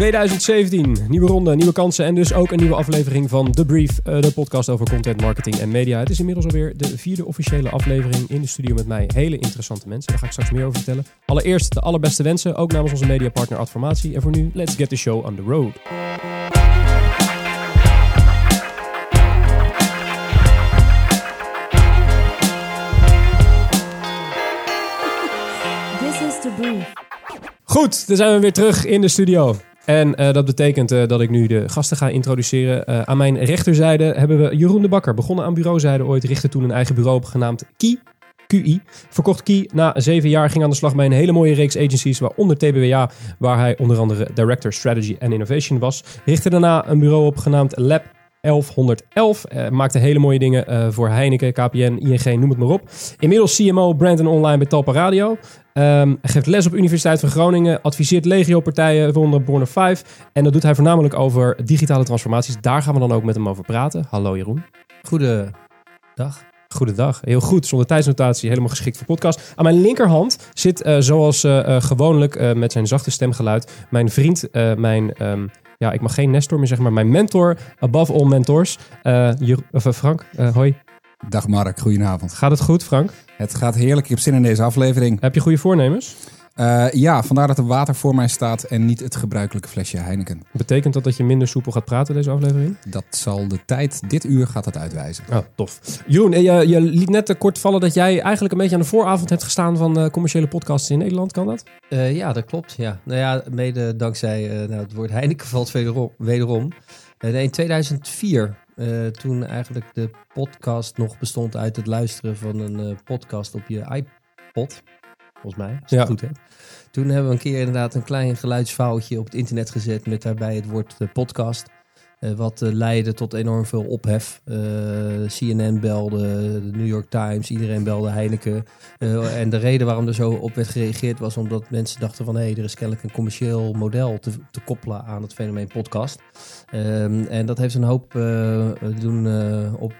2017, nieuwe ronde, nieuwe kansen en dus ook een nieuwe aflevering van The Brief, eh, de podcast over content, marketing en media. Het is inmiddels alweer de vierde officiële aflevering in de studio met mij. Hele interessante mensen, daar ga ik straks meer over vertellen. Allereerst de allerbeste wensen, ook namens onze mediapartner Adformatie. En voor nu, let's get the show on the road. This is the brief. Goed, dan zijn we weer terug in de studio. En eh, dat betekent eh, dat ik nu de gasten ga introduceren. Eh, aan mijn rechterzijde hebben we Jeroen de Bakker. Begonnen aan bureauzijde ooit, richtte toen een eigen bureau op genaamd Key. QI. Verkocht Key na zeven jaar, ging aan de slag bij een hele mooie reeks agencies, waaronder TBWA, waar hij onder andere Director Strategy and Innovation was. Richtte daarna een bureau op genaamd Lab 1111. Eh, maakte hele mooie dingen eh, voor Heineken, KPN, ING, noem het maar op. Inmiddels CMO Brand en Online bij Talpa Radio. Hij geeft les op Universiteit van Groningen. Adviseert legio-partijen, waaronder Born of 5. En dat doet hij voornamelijk over digitale transformaties. Daar gaan we dan ook met hem over praten. Hallo Jeroen. Goedendag. Goedendag. Heel goed. Zonder tijdsnotatie. Helemaal geschikt voor podcast. Aan mijn linkerhand zit eh, zoals gewoonlijk met zijn zachte stemgeluid mijn vriend, mijn... ehm, ja, ik mag geen Nestor meer zeggen, maar mijn mentor, above all mentors. Jero- of, eh, Frank, eh, hoi. Dag Mark, goedenavond. Gaat het goed, Frank? Het gaat heerlijk, ik heb zin in deze aflevering. Heb je goede voornemens? Eh, ja, vandaar dat er water voor mij staat en niet het gebruikelijke flesje Heineken. Betekent dat dat je minder soepel gaat praten deze aflevering? Dat zal de tijd, dit uur gaat dat uitwijzen. Oh, tof. Jeroen, eh, je, je liet net kort vallen dat jij eigenlijk een beetje aan de vooravond hebt gestaan van eh, commerciële podcasts in Nederland. Kan dat? Eh, ja, dat klopt. Ja. Nou ja, mede dankzij eh, nou, het woord Heineken valt wederom. wederom. Nee, in 2004, eh, toen eigenlijk de podcast nog bestond uit het luisteren van een eh, podcast op je iPod. Volgens mij, als ik Ja. het goed heb. Toen hebben we een keer inderdaad een klein geluidsfoutje op het internet gezet met daarbij het woord eh, podcast. Eh, wat eh, leidde tot enorm veel ophef. CNN belde, de New York Times, iedereen belde Heineken. En de reden waarom er zo op werd gereageerd was omdat mensen dachten van hé, hey, er is kennelijk een commercieel model te, te koppelen aan het fenomeen podcast. Ehm, en dat heeft een hoop doen op,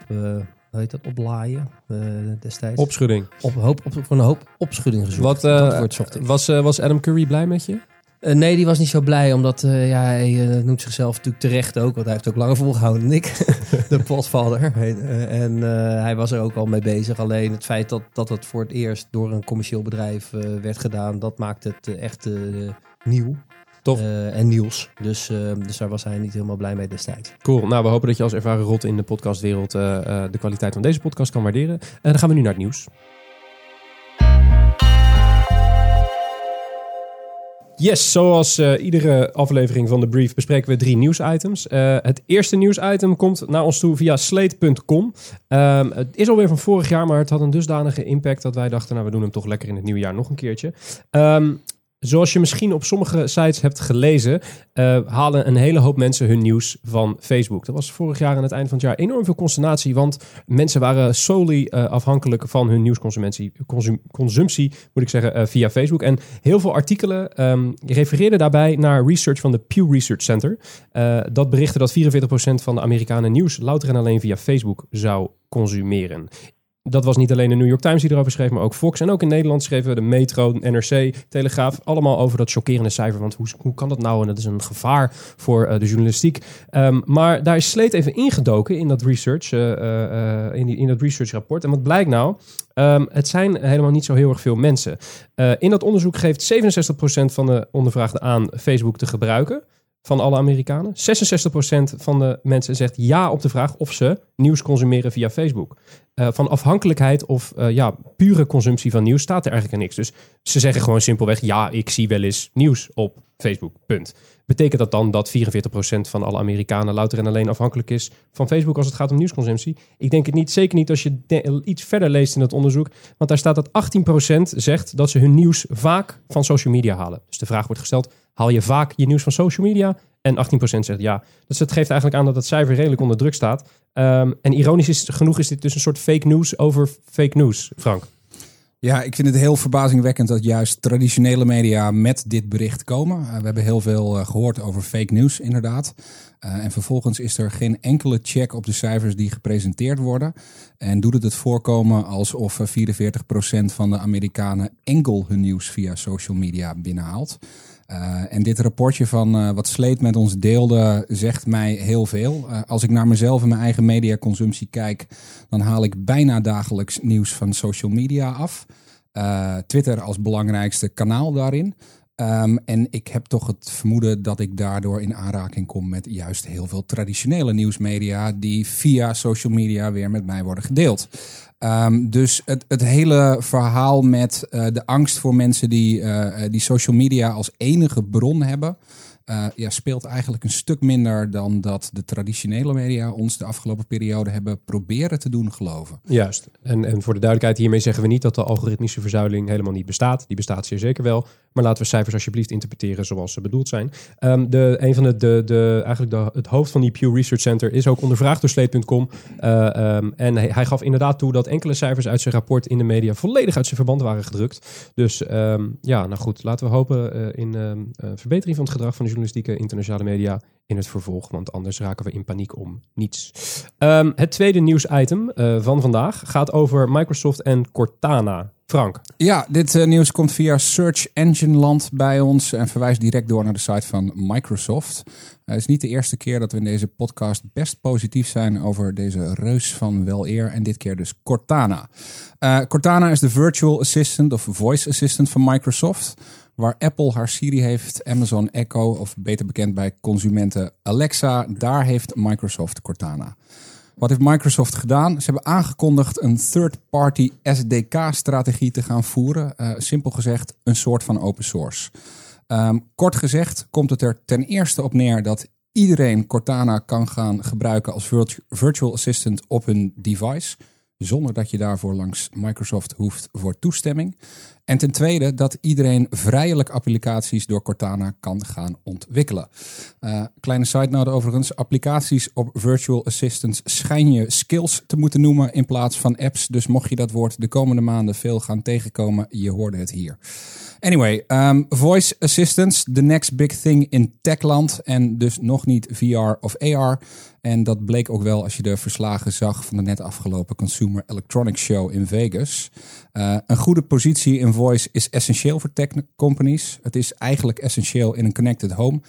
hoe heet dat, oplaaien eh, destijds. Opschudding. op, hoop, op, voor een hoop opschudding gezorgd. Wat, ik. Was, eh, was Adam Curry blij met je? Nee, die was niet zo blij, omdat ja, hij noemt zichzelf natuurlijk terecht ook, want hij heeft ook langer volgehouden dan ik, de potvader. Eh, en hij was er ook al mee bezig. Alleen het feit dat, dat het voor het eerst door een commercieel bedrijf werd gedaan, dat maakt het echt nieuw. Tof. Eh, en nieuws. Dus, eh, dus daar was hij niet helemaal blij mee destijds. Cool. Nou, we hopen dat je als ervaren rot in de podcastwereld eh, de kwaliteit van deze podcast kan waarderen. En dan gaan we nu naar het nieuws. Yes, zoals iedere aflevering van de brief bespreken we drie nieuwsitems. Eh, het eerste nieuwsitem komt naar ons toe via slate.com. Ehm, het is alweer van vorig jaar, maar het had een dusdanige impact dat wij dachten, nou we doen hem toch lekker in het nieuwe jaar nog een keertje. Ehm, Zoals je misschien op sommige sites hebt gelezen, eh, halen een hele hoop mensen hun nieuws van Facebook. Dat was vorig jaar aan het eind van het jaar enorm veel consternatie, want mensen waren solely eh, afhankelijk van hun nieuwsconsumptie, consum- consumptie, moet ik zeggen, eh, via Facebook. En heel veel artikelen ehm, refereerden daarbij naar research van de Pew Research Center. Dat berichtte dat 44% van de Amerikanen nieuws louter en alleen via Facebook zou consumeren. Dat was niet alleen de New York Times die erover schreef, maar ook Fox. En ook in Nederland schreven de Metro, NRC, Telegraaf, allemaal over dat chockerende cijfer. Want hoe, hoe kan dat nou? En dat is een gevaar voor eh, de journalistiek. Ehm, maar daar is Sleet even ingedoken in dat research, eh, in, in dat research rapport. En wat blijkt nou? Ehm, het zijn helemaal niet zo heel erg veel mensen. In dat onderzoek geeft 67% van de ondervraagden aan Facebook te gebruiken. Van alle Amerikanen. 66% van de mensen zegt ja op de vraag of ze nieuws consumeren via Facebook. Eh, van afhankelijkheid of eh, ja, pure consumptie van nieuws staat er eigenlijk niks. Dus ze zeggen gewoon simpelweg: ja, ik zie wel eens nieuws op Facebook. Punt. Betekent dat dan dat 44% van alle Amerikanen louter en alleen afhankelijk is van Facebook als het gaat om nieuwsconsumptie? Ik denk het niet. Zeker niet als je iets verder leest in het onderzoek. Want daar staat dat 18% zegt dat ze hun nieuws vaak van social media halen. Dus de vraag wordt gesteld: haal je vaak je nieuws van social media? En 18% zegt ja. Dus dat geeft eigenlijk aan dat het cijfer redelijk onder druk staat. Ehm, en ironisch is, genoeg is dit dus een soort fake news over fake news, Frank. Ja, ik vind het heel verbazingwekkend dat juist traditionele media met dit bericht komen. Eh, we hebben heel veel eh, gehoord over fake news, inderdaad. Eh, en vervolgens is er geen enkele check op de cijfers die gepresenteerd worden. En doet het het voorkomen alsof eh, 44% van de Amerikanen enkel hun nieuws via social media binnenhaalt. Uh, en dit rapportje van uh, wat Sleet met ons deelde, zegt mij heel veel. Uh, als ik naar mezelf en mijn eigen mediaconsumptie kijk, dan haal ik bijna dagelijks nieuws van social media af. Twitter als belangrijkste kanaal daarin. Um, en ik heb toch het vermoeden dat ik daardoor in aanraking kom met juist heel veel traditionele nieuwsmedia die via social media weer met mij worden gedeeld. Um, dus het, het hele verhaal met uh, de angst voor mensen die, uh, die social media als enige bron hebben. Ja, speelt eigenlijk een stuk minder dan dat de traditionele media ons de afgelopen periode hebben proberen te doen geloven. Juist. En, en voor de duidelijkheid, hiermee zeggen we niet dat de algoritmische verzuiling helemaal niet bestaat. Die bestaat zeer zeker wel. Maar laten we cijfers alsjeblieft interpreteren zoals ze bedoeld zijn. Um, de, van de, de, de, eigenlijk het hoofd van die Pew Research Center is ook ondervraagd door Slate.com. Uh, um, en hij, gaf inderdaad toe dat enkele cijfers uit zijn rapport in de media volledig uit zijn verband waren gedrukt. Dus um, ja, nou goed, laten we hopen uh, in verbetering van het gedrag van de journalistieke internationale media in het vervolg. Want anders raken we in paniek om niets. het tweede nieuwsitem van vandaag gaat over Microsoft en Cortana. Frank. Ja, dit uh, nieuws komt via Search Engine Land bij ons en verwijst direct door naar de site van Microsoft. Het is niet de eerste keer dat we in deze podcast best positief zijn over deze reus van wel eer en dit keer dus Cortana. Uh, Cortana is de virtual assistant of voice assistant van Microsoft. Waar Apple haar Siri heeft, Amazon Echo of beter bekend bij consumenten Alexa, daar heeft Microsoft Cortana. Wat heeft Microsoft gedaan? Ze hebben aangekondigd een third-party SDK-strategie te gaan voeren. Uh, simpel gezegd, een soort van open source. Um, kort gezegd komt het er ten eerste op neer dat iedereen Cortana kan gaan gebruiken als virtual assistant op hun device zonder dat je daarvoor langs Microsoft hoeft voor toestemming. En ten tweede dat iedereen vrijelijk applicaties door Cortana kan gaan ontwikkelen. Uh, kleine side note overigens, applicaties op virtual assistants schijn je skills te moeten noemen in plaats van apps. Dus mocht je dat woord de komende maanden veel gaan tegenkomen, je hoorde het hier. Anyway, um, voice assistants, the next big thing in techland en dus nog niet VR of AR. En dat bleek ook wel als je de verslagen zag van de net afgelopen Consumer Electronics Show in Vegas. Uh, een goede positie in voice is essentieel voor tech companies. Het is eigenlijk essentieel in een connected home.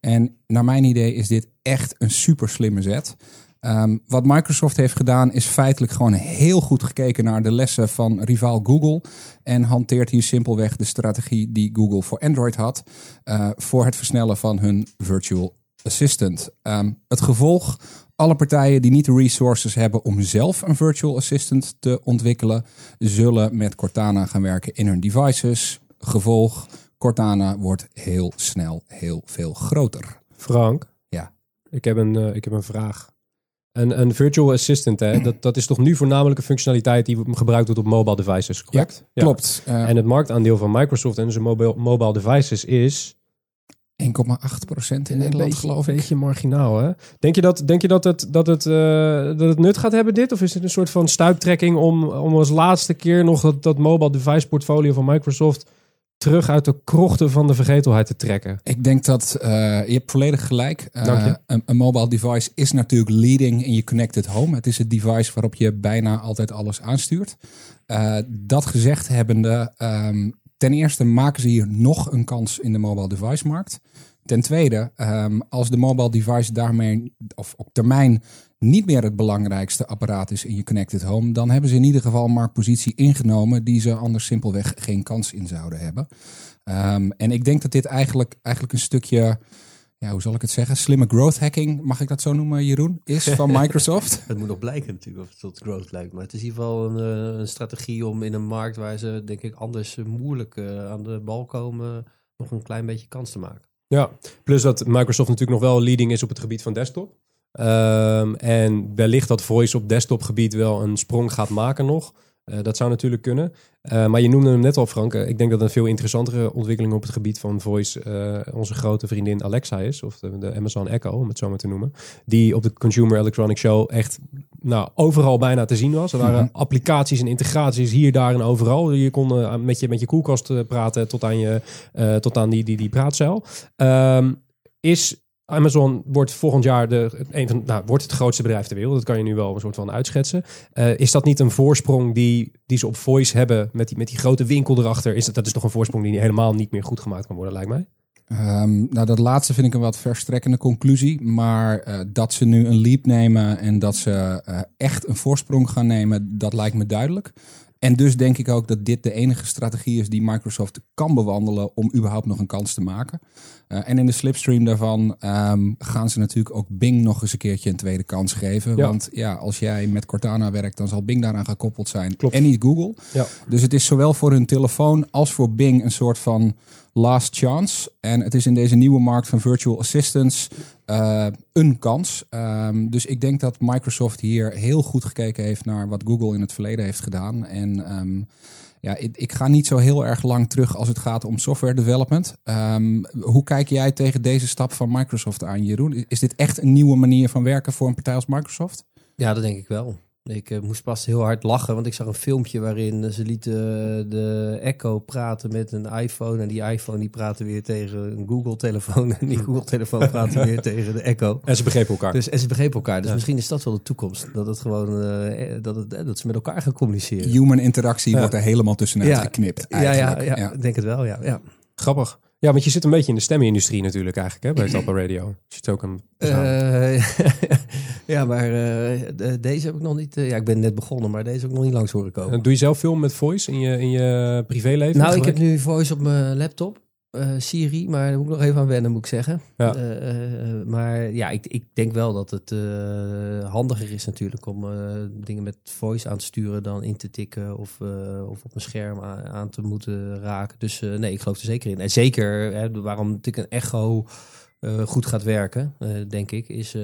En naar mijn idee is dit echt een super slimme zet. Um, wat Microsoft heeft gedaan is feitelijk gewoon heel goed gekeken naar de lessen van rivaal Google. En hanteert hier simpelweg de strategie die Google voor Android had. Uh, voor het versnellen van hun virtual assistant. Um, het gevolg, alle partijen die niet de resources hebben om zelf een virtual assistant te ontwikkelen, zullen met Cortana gaan werken in hun devices. Gevolg, Cortana wordt heel snel heel veel groter. Frank? Ja. Ik heb een, uh, ik heb een vraag. Een, een virtual assistant, hè, dat, dat is toch nu voornamelijk een functionaliteit die gebruikt wordt op mobile devices, correct? Ja, klopt. Ja. Uh, en het marktaandeel van Microsoft en zijn mobile, mobile devices is 1,8% in Nederland, beetje, geloof ik. Een beetje marginaal, hè? Denk je dat, denk je dat, het, dat, het, uh, dat het nut gaat hebben, dit? Of is het een soort van stuiptrekking om, om als laatste keer nog dat, dat mobile device portfolio van Microsoft terug uit de krochten van de vergetelheid te trekken? Ik denk dat uh, je hebt volledig gelijk. Uh, een, een, mobile device is natuurlijk leading in je connected home. Het is het device waarop je bijna altijd alles aanstuurt. Uh, dat gezegd hebbende, um, ten eerste maken ze hier nog een kans in de mobile device markt. Ten tweede, um, als de mobile device daarmee of op termijn niet meer het belangrijkste apparaat is in je connected home, dan hebben ze in ieder geval een marktpositie ingenomen die ze anders simpelweg geen kans in zouden hebben. Um, en ik denk dat dit eigenlijk, eigenlijk een stukje, ja, hoe zal ik het zeggen, slimme growth hacking, mag ik dat zo noemen, Jeroen, is van Microsoft. het moet nog blijken natuurlijk of het tot growth lijkt, maar het is in ieder geval een, eh, een strategie om in een markt waar ze, denk ik, anders moeilijk uh, aan de bal komen, nog een klein beetje kans te maken. Ja, plus dat Microsoft natuurlijk nog wel leading is op het gebied van desktop. Um, en wellicht dat voice op desktop gebied wel een sprong gaat maken nog. Uh, dat zou natuurlijk kunnen. Uh, maar je noemde hem net al, Frank. ik denk dat een veel interessantere ontwikkeling op het gebied van voice onze grote vriendin Alexa is. Of de, de, Amazon Echo, om het zo maar te noemen. Die op de Consumer Electronics Show echt nou, overal bijna te zien was. Er waren mm -hmm. applicaties en integraties hier, daar en overal. Je kon met, je, met je koelkast praten tot aan, je, tot aan die, die, die praatcel. Um, is Amazon wordt volgend jaar de, een van, nou, wordt het grootste bedrijf ter wereld. Dat kan je nu wel een soort van uitschetsen. Uh, is dat niet een voorsprong die, die ze op voice hebben met die, met die grote winkel erachter? Is dat, dat is toch een voorsprong die helemaal niet meer goed gemaakt kan worden, lijkt mij? Um, nou, dat laatste vind ik een wat verstrekkende conclusie. Maar uh, dat ze nu een leap nemen en dat ze uh, echt een voorsprong gaan nemen, dat lijkt me duidelijk. En dus denk ik ook dat dit de enige strategie is die Microsoft kan bewandelen om überhaupt nog een kans te maken. Uh, en in de slipstream daarvan um, gaan ze natuurlijk ook Bing nog eens een keertje een tweede kans geven. Ja. Want ja, als jij met Cortana werkt, dan zal Bing daaraan gekoppeld zijn. Klopt. En niet Google. Ja. Dus het is zowel voor hun telefoon als voor Bing een soort van last chance. En het is in deze nieuwe markt van virtual assistants uh, een kans. Um, dus ik denk dat Microsoft hier heel goed gekeken heeft naar wat Google in het verleden heeft gedaan. En um, ja, ik, ik, ga niet zo heel erg lang terug als het gaat om software development. Um, hoe kijk jij tegen deze stap van Microsoft aan, Jeroen? Is dit echt een nieuwe manier van werken voor een partij als Microsoft? Ja, dat denk ik wel. Ik uh, moest pas heel hard lachen, want ik zag een filmpje waarin ze lieten de Echo praten met een iPhone. En die iPhone die praatte weer tegen een Google-telefoon. En die Google-telefoon praatte weer tegen de Echo. En ze begrepen elkaar. Dus, en ze begrepen elkaar. Dus ja. misschien is dat wel de toekomst. Dat, het gewoon, uh, dat, het, dat ze met elkaar gaan communiceren. Human interactie ja. wordt er helemaal tussenuit ja. geknipt. Ja, ja, ja, ja, ik denk het wel, ja. ja. Grappig. Ja, want je zit een beetje in de stemmenindustrie natuurlijk eigenlijk, hè, bij Tappa Radio. Je zit ook een... Uh, ja, maar uh, deze heb ik nog niet... Uh, ja, ik ben net begonnen, maar deze heb ik nog niet langs horen komen. Doe je zelf veel met voice in je, in je privéleven? Nou, ik heb nu voice op mijn laptop. Uh, Siri, maar daar moet ik nog even aan wennen, moet ik zeggen. Ja. Uh, uh, maar ja, ik, ik denk wel dat het handiger is natuurlijk om dingen met voice aan te sturen dan in te tikken of, of op een scherm aan, aan, te moeten raken. Dus nee, ik geloof er zeker in. En zeker hè, waarom natuurlijk een echo goed gaat werken, denk ik, is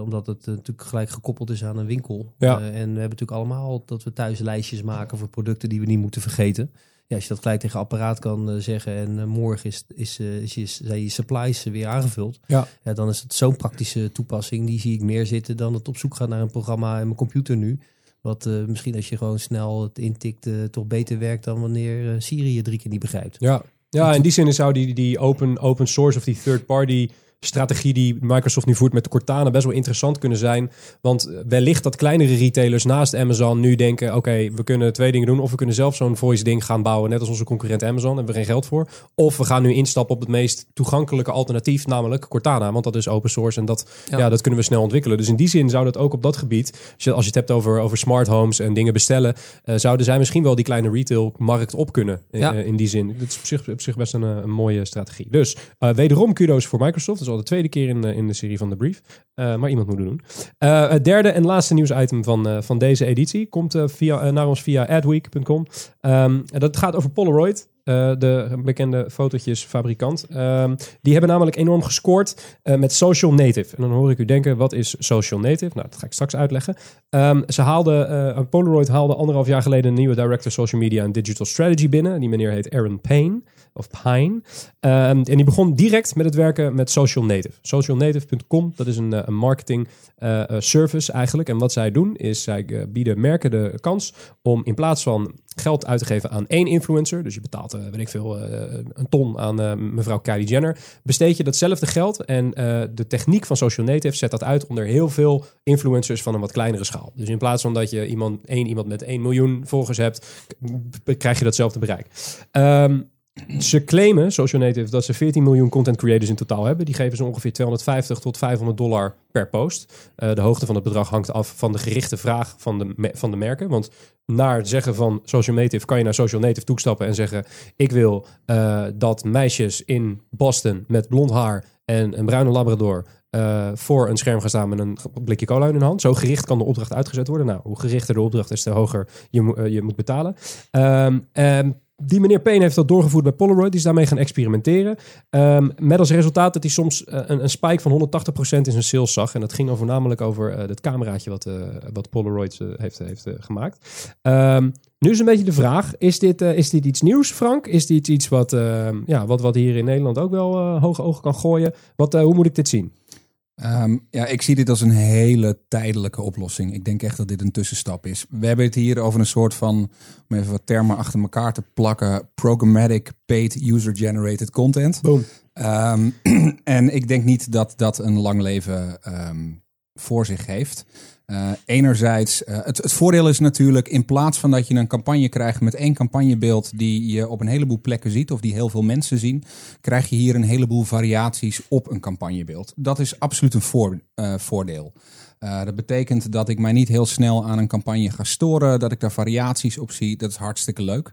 omdat het natuurlijk gelijk gekoppeld is aan een winkel. Ja. en we hebben natuurlijk allemaal dat we thuis lijstjes maken voor producten die we niet moeten vergeten ja, als je dat gelijk tegen apparaat kan uh, zeggen en uh, morgen is, is, uh, is je, zijn je supplies weer aangevuld, ja. ja dan is het zo'n praktische toepassing. Die zie ik meer zitten dan het op zoek gaan naar een programma in mijn computer nu. Wat misschien als je gewoon snel het intikt toch beter werkt dan wanneer Siri je drie keer niet begrijpt. Ja, ja in die zin zou die, die open, open source of die third party strategie die Microsoft nu voert met de Cortana best wel interessant kunnen zijn. Want wellicht dat kleinere retailers naast Amazon nu denken: oké, okay, we kunnen twee dingen doen. Of we kunnen zelf zo'n voice ding gaan bouwen, net als onze concurrent Amazon. Daar hebben we geen geld voor. Of we gaan nu instappen op het meest toegankelijke alternatief, namelijk Cortana. Want dat is open source en dat, ja. ja dat kunnen we snel ontwikkelen. Dus in die zin zou dat ook op dat gebied, als je, als je het hebt over, over smart homes en dingen bestellen, uh, zouden zij misschien wel die kleine retailmarkt op kunnen. Ja. uh, in die zin. Dat is op zich, op zich best een, een mooie strategie. Dus uh, wederom kudo's voor Microsoft. De tweede keer in, in de serie van de brief. Uh, maar iemand moet het doen. Uh, het derde en laatste nieuwsitem van, van deze editie komt via, naar ons via adweek.com. Um, dat gaat over Polaroid. De bekende fotootjesfabrikant. Um, die hebben namelijk enorm gescoord met Social Native. En dan hoor ik u denken, wat is Social Native? Nou, dat ga ik straks uitleggen. Um, ze haalden, Polaroid haalde anderhalf jaar geleden een nieuwe Director Social Media en Digital Strategy binnen. Die meneer heet Aaron Payne of Pine. Um, en die begon direct met het werken met Social Native. Socialnative.com, dat is een, een marketing uh, service eigenlijk. En wat zij doen is, zij uh, bieden merken de kans om in plaats van geld uit te geven aan één influencer, dus je betaalt, uh, weet ik veel, een ton aan mevrouw Kylie Jenner, besteed je datzelfde geld en de techniek van Social Native zet dat uit onder heel veel influencers van een wat kleinere schaal. Dus in plaats van dat je iemand, één iemand met 1 miljoen volgers hebt, krijg je datzelfde bereik. Um, ze claimen, Social Native, dat ze 14 miljoen content creators in totaal hebben. Die geven ze ongeveer 250 tot 500 dollar per post. Uh, de hoogte van het bedrag hangt af van de gerichte vraag van de, van de merken. Want naar het zeggen van Social Native kan je naar Social Native toestappen en zeggen: Ik wil uh, dat meisjes in Boston met blond haar en een bruine Labrador uh, voor een scherm gaan staan met een blikje cola in hun hand. Zo gericht kan de opdracht uitgezet worden. Nou, hoe gerichter de opdracht is, te hoger je, je moet betalen. Um, die meneer Payne heeft dat doorgevoerd bij Polaroid. Die is daarmee gaan experimenteren. Um, met als resultaat dat hij soms uh, een, een spike van 180% in zijn sales zag. En dat ging dan voornamelijk over uh, het cameraatje wat, uh, wat Polaroid heeft, heeft gemaakt. Um, nu is een beetje de vraag: is dit, is dit iets nieuws, Frank? Is dit iets wat, ja, wat, wat hier in Nederland ook wel hoge ogen kan gooien? Wat, hoe moet ik dit zien? Um, ja, ik zie dit als een hele tijdelijke oplossing. Ik denk echt dat dit een tussenstap is. We hebben het hier over een soort van, om even wat termen achter elkaar te plakken, programmatic paid user-generated content. Boom. Um, en ik denk niet dat dat een lang leven um, voor zich heeft. Uh, enerzijds, uh, het, het, voordeel is natuurlijk, in plaats van dat je een campagne krijgt met één campagnebeeld die je op een heleboel plekken ziet of die heel veel mensen zien, krijg je hier een heleboel variaties op een campagnebeeld. Dat is absoluut een uh, voordeel. dat betekent dat ik mij niet heel snel aan een campagne ga storen, dat ik daar variaties op zie. Dat is hartstikke leuk.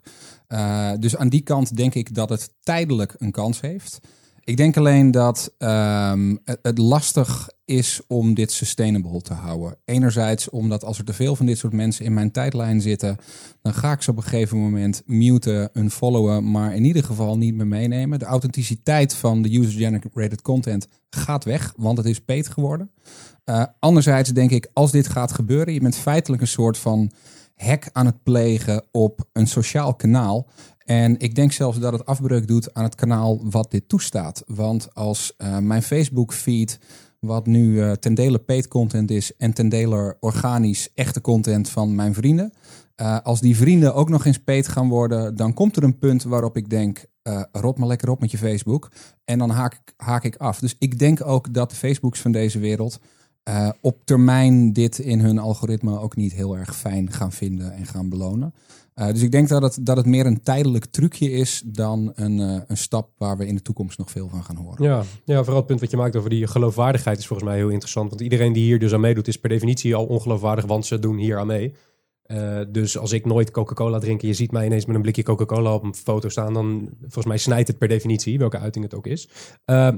dus aan die kant denk ik dat het tijdelijk een kans heeft. Ik denk alleen dat het, het, lastig is om dit sustainable te houden. Enerzijds omdat als er te veel van dit soort mensen in mijn tijdlijn zitten, dan ga ik ze op een gegeven moment muten, unfollowen, maar in ieder geval niet meer meenemen. De authenticiteit van de user-generated content gaat weg, want het is peet geworden. Uh, anderzijds denk ik, als dit gaat gebeuren, je bent feitelijk een soort van hack aan het plegen op een sociaal kanaal. En ik denk zelfs dat het afbreuk doet aan het kanaal wat dit toestaat. Want als uh, mijn Facebook feed, wat nu uh, ten dele paid content is en ten dele organisch echte content van mijn vrienden. Uh, als die vrienden ook nog eens paid gaan worden, dan komt er een punt waarop ik denk, rot maar lekker op met je Facebook. En dan haak, haak ik af. Dus ik denk ook dat de Facebooks van deze wereld op termijn dit in hun algoritme ook niet heel erg fijn gaan vinden en gaan belonen. Uh, dus ik denk dat het, dat het meer een tijdelijk trucje is dan een, uh, een stap waar we in de toekomst nog veel van gaan horen. Ja, ja, vooral het punt wat je maakt over die geloofwaardigheid is volgens mij heel interessant. Want iedereen die hier dus aan meedoet is per definitie al ongeloofwaardig, want ze doen hier aan mee. Uh, dus als ik nooit Coca-Cola drink en je ziet mij ineens met een blikje Coca-Cola op een foto staan, dan volgens mij snijdt het per definitie, welke uiting het ook is.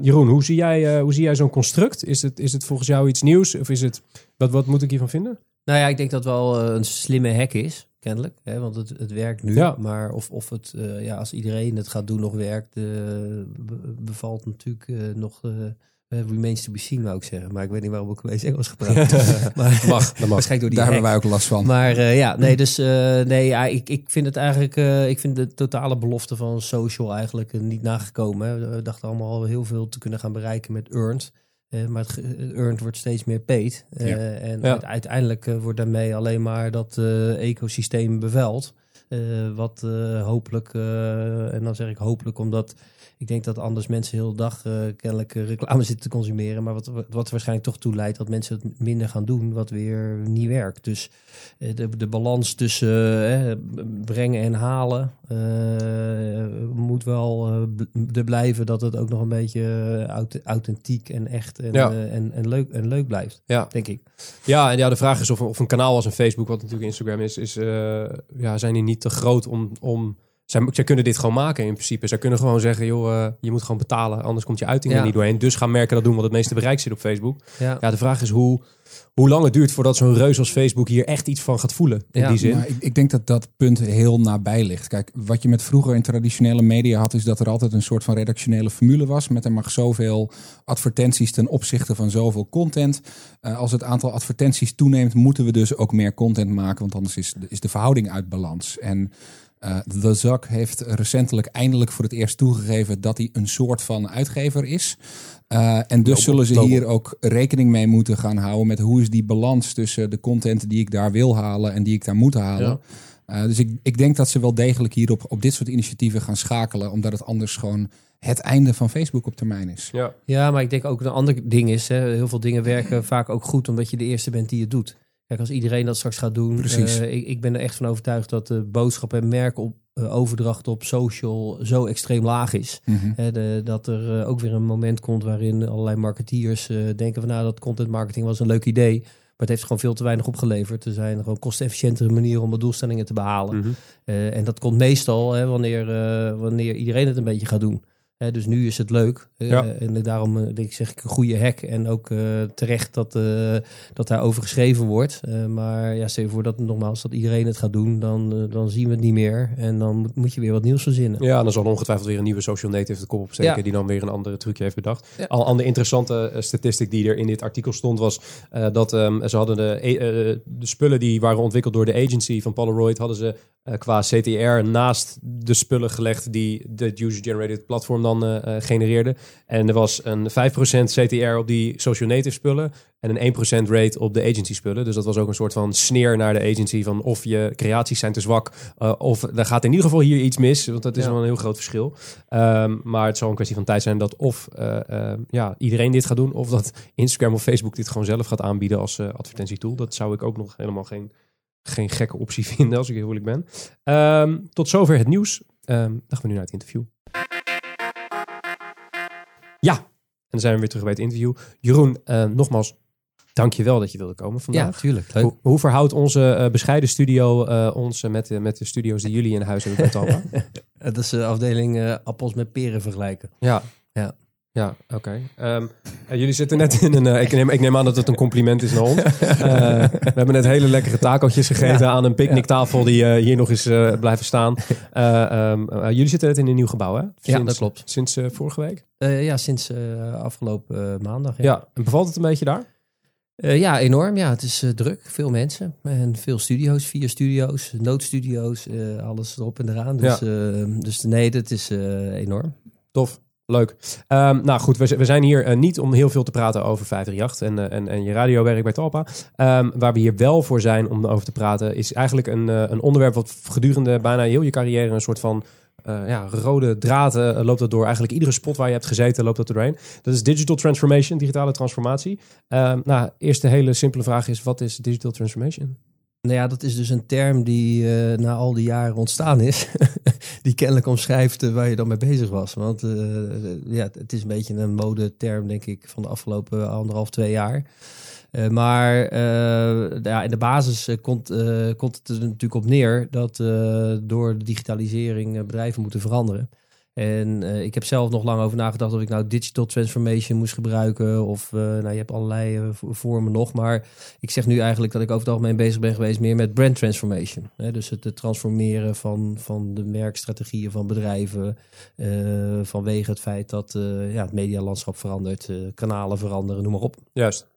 Jeroen, hoe zie jij, hoe zie jij zo'n construct? Is het, is het volgens jou iets nieuws of is het, wat, wat moet ik hiervan vinden? Nou ja, ik denk dat wel een slimme hack is kennelijk. Hè? Want het, het werkt nu. Ja. Maar of, of het, uh, ja, als iedereen het gaat doen, nog werkt, uh, bevalt natuurlijk uh, nog. remains to be seen, wou ik zeggen. Maar ik weet niet waarom ik opeens Engels gepraat maar, mag, dat mag. Waarschijnlijk door die Daar hebben wij ook last van. Maar ja, nee, dus nee, ja, ik, ik vind het eigenlijk, ik vind de totale belofte van social eigenlijk niet nagekomen. Hè. We dachten allemaal heel veel te kunnen gaan bereiken met Earned. Uh, maar het earned wordt steeds meer paid. Uh, ja. En ja. uiteindelijk uh, wordt daarmee alleen maar dat ecosysteem beveld. wat hopelijk, en dan zeg ik hopelijk omdat ik denk dat anders mensen heel de dag uh, kennelijk uh, reclame zitten te consumeren. Maar wat, wat waarschijnlijk toch toe leidt dat mensen het minder gaan doen, wat weer niet werkt. Dus uh, de, de balans tussen brengen en halen moet wel er blijven dat het ook nog een beetje authentiek en echt en, ja. en, en, leuk, en leuk blijft, ja. denk ik. Ja, en ja, de vraag is of, of een kanaal als een Facebook, wat natuurlijk Instagram is, is ja, zijn die niet te groot om... om zij, zij, kunnen dit gewoon maken in principe. Zij kunnen gewoon zeggen, joh, uh, je moet gewoon betalen, anders komt je uiting er niet doorheen. Dus gaan merken dat doen wat het meeste bereik zit op Facebook. Ja, ja de vraag is hoe, hoe lang het duurt voordat zo'n reus als Facebook hier echt iets van gaat voelen. In die zin. ik, ik, denk dat dat punt heel nabij ligt. Kijk, wat je met vroeger in traditionele media had, is dat er altijd een soort van redactionele formule was. Met er mag zoveel advertenties ten opzichte van zoveel content. Uh, als het aantal advertenties toeneemt, moeten we dus ook meer content maken. Want anders is, is de verhouding uit balans. En uh, The Zak heeft recentelijk eindelijk voor het eerst toegegeven dat hij een soort van uitgever is. Uh, en dus zullen ze hier ook rekening mee moeten gaan houden met hoe is die balans tussen de content die ik daar wil halen en die ik daar moet halen. Ja. Uh, dus ik, ik denk dat ze wel degelijk hier op, op dit soort initiatieven gaan schakelen, omdat het anders gewoon het einde van Facebook op termijn is. Ja, ja maar ik denk ook een ander ding is, hè, heel veel dingen werken vaak ook goed omdat je de eerste bent die het doet. Kijk, als iedereen dat straks gaat doen, Precies. Uh, ik, ik, ben er echt van overtuigd dat de boodschap en merk op uh, overdracht op social zo extreem laag is. Mm -hmm. de, dat er uh, ook weer een moment komt waarin allerlei marketeers denken van nou dat content marketing was een leuk idee. Maar het heeft gewoon veel te weinig opgeleverd. Er zijn gewoon kostefficiëntere manieren om de doelstellingen te behalen. Mm -hmm. en dat komt meestal hè, wanneer, wanneer iedereen het een beetje gaat doen dus nu is het leuk. Uh, en daarom uh, denk ik, zeg ik een goede hack. En ook uh, terecht dat, dat daarover geschreven wordt. maar ja, stel je voor dat nogmaals dat iedereen het gaat doen. Dan, dan zien we het niet meer. En dan moet, moet je weer wat nieuws verzinnen. Ja, dan zal ongetwijfeld weer een nieuwe social native de kop opsteken. Ja. Die dan weer een andere trucje heeft bedacht. Ja. Al een andere interessante statistiek die er in dit artikel stond was dat um, ze hadden de, de spullen die waren ontwikkeld door de agency van Polaroid. Hadden ze eh, qua CTR naast de spullen gelegd die de user-generated platform dan eh, eh, genereerde. En er was een 5% CTR op die social native spullen en een 1% rate op de agency spullen. Dus dat was ook een soort van sneer naar de agency van of je creaties zijn te zwak eh, of er gaat in ieder geval hier iets mis, want dat is Ja. wel een heel groot verschil. Ehm, maar het zal een kwestie van tijd zijn dat of ja, iedereen dit gaat doen of dat Instagram of Facebook dit gewoon zelf gaat aanbieden als advertentietool. Dat zou ik ook nog helemaal geen, geen gekke optie vinden als ik heel eerlijk ben. Ehm, tot zover het nieuws. Ehm, dan gaan we nu naar het interview. Ja, en dan zijn we weer terug bij het interview. Jeroen, eh, nogmaals, dank je wel dat je wilde komen vandaag. Ja, tuurlijk. Leuk. Hoe, hoe verhoudt onze eh, bescheiden studio eh, ons met, de- met de studio's die jullie in huis hebben bij Talpa? Dat is de afdeling appels met peren vergelijken. ja. Ja. Ja, oké. Ehm, eh, jullie zitten net in een... eh, ik, neem, ik neem aan dat het een compliment is naar ons. Eh, we hebben net hele lekkere takeltjes gegeten aan een picknicktafel die eh, hier nog eens blijven staan. Eh, ehm, eh, jullie zitten net in een nieuw gebouw, hè? Ja, dat klopt. Sinds vorige week? Ja, sinds afgelopen maandag. Ja. En bevalt het een beetje daar? Ja, enorm. Ja, het is druk. Veel mensen en veel studio's. Vier studio's, noodstudio's, alles erop en eraan. Dus, eh, dus nee, dat is enorm. Tof. Leuk. Ehm, nou goed, we, we zijn hier eh, niet om heel veel te praten over 538 en, eh, en, en je radiowerk bij Talpa. Ehm, waar we hier wel voor zijn om over te praten, is eigenlijk een, eh, een onderwerp wat gedurende bijna heel je carrière een soort van ja, rode draad loopt dat door. Eigenlijk iedere spot waar je hebt gezeten loopt dat doorheen. Dat is digital transformation, digitale transformatie. Ehm nou, eerst de hele simpele vraag is, wat is digital transformation? Nou ja, dat is dus een term die eh, na al die jaren ontstaan is. die kennelijk omschrijft eh, waar je dan mee bezig was. Want eh, ja, het is een beetje een modeterm, denk ik, van de afgelopen anderhalf, twee jaar. Maar ja, in de basis komt, komt het er natuurlijk op neer dat door de digitalisering bedrijven moeten veranderen. En eh, ik heb zelf nog lang over nagedacht of ik nou digital transformation moest gebruiken. Of eh, nou, je hebt allerlei eh, vo- vormen nog. Maar ik zeg nu eigenlijk dat ik over het algemeen bezig ben geweest meer met brand transformation. Hè? Dus het, het transformeren van, van de merkstrategieën van bedrijven. eh, vanwege het feit dat eh, ja, het medialandschap verandert, eh, kanalen veranderen, noem maar op. Juist.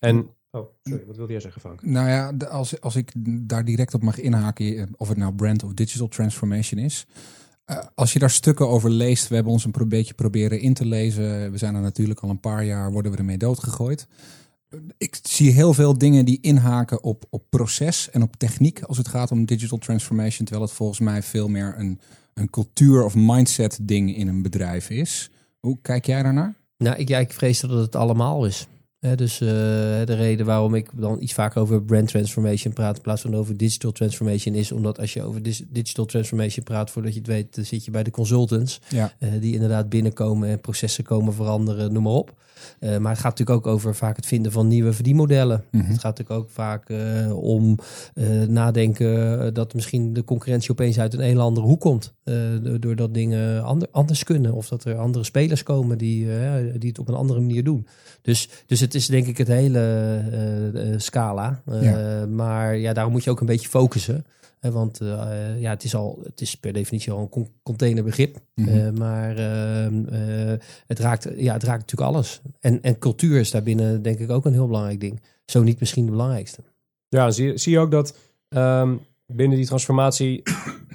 En, oh, sorry, wat wilde jij zeggen, Frank? Nou ja, als, als ik daar direct op mag inhaken, of het nou brand of digital transformation is. Eh, als je daar stukken over leest, we hebben ons een beetje proberen in te lezen. We zijn er natuurlijk al een paar jaar, worden we ermee doodgegooid. Eh, Ik zie heel veel dingen die inhaken op, op proces en op techniek als het gaat om digital transformation. Terwijl het volgens mij veel meer een, een cultuur of mindset ding in een bedrijf is. Hoe kijk jij daarnaar? Nou, ik, ja, ik vrees dat het allemaal is. Dus eh, de reden waarom ik dan iets vaker over brand transformation praat in plaats van over digital transformation is omdat als je over digital transformation praat, voordat je het weet, dan zit je bij de consultants. Ja. eh, die inderdaad binnenkomen en processen komen veranderen, noem maar op. Eh, maar het gaat natuurlijk ook over vaak het vinden van nieuwe verdienmodellen. Mhm. Het gaat natuurlijk ook vaak om nadenken dat misschien de concurrentie opeens uit een hele andere hoek komt. do- doordat dingen ander, anders kunnen. Of dat er andere spelers komen die, die het op een andere manier doen. Dus, dus het is denk ik het hele eh, eh, scala. Eh, Ja. Maar ja, daarom moet je ook een beetje focussen. Hè, want eh, ja, het is, al, het is per definitie al een con- containerbegrip. Mhm. Eh, maar ehm, eh, het, raakt, ja, het raakt natuurlijk alles. En, en cultuur is daarbinnen denk ik ook een heel belangrijk ding. Zo niet misschien de belangrijkste. Ja, zie, je- zie je ook dat ehm, binnen die transformatie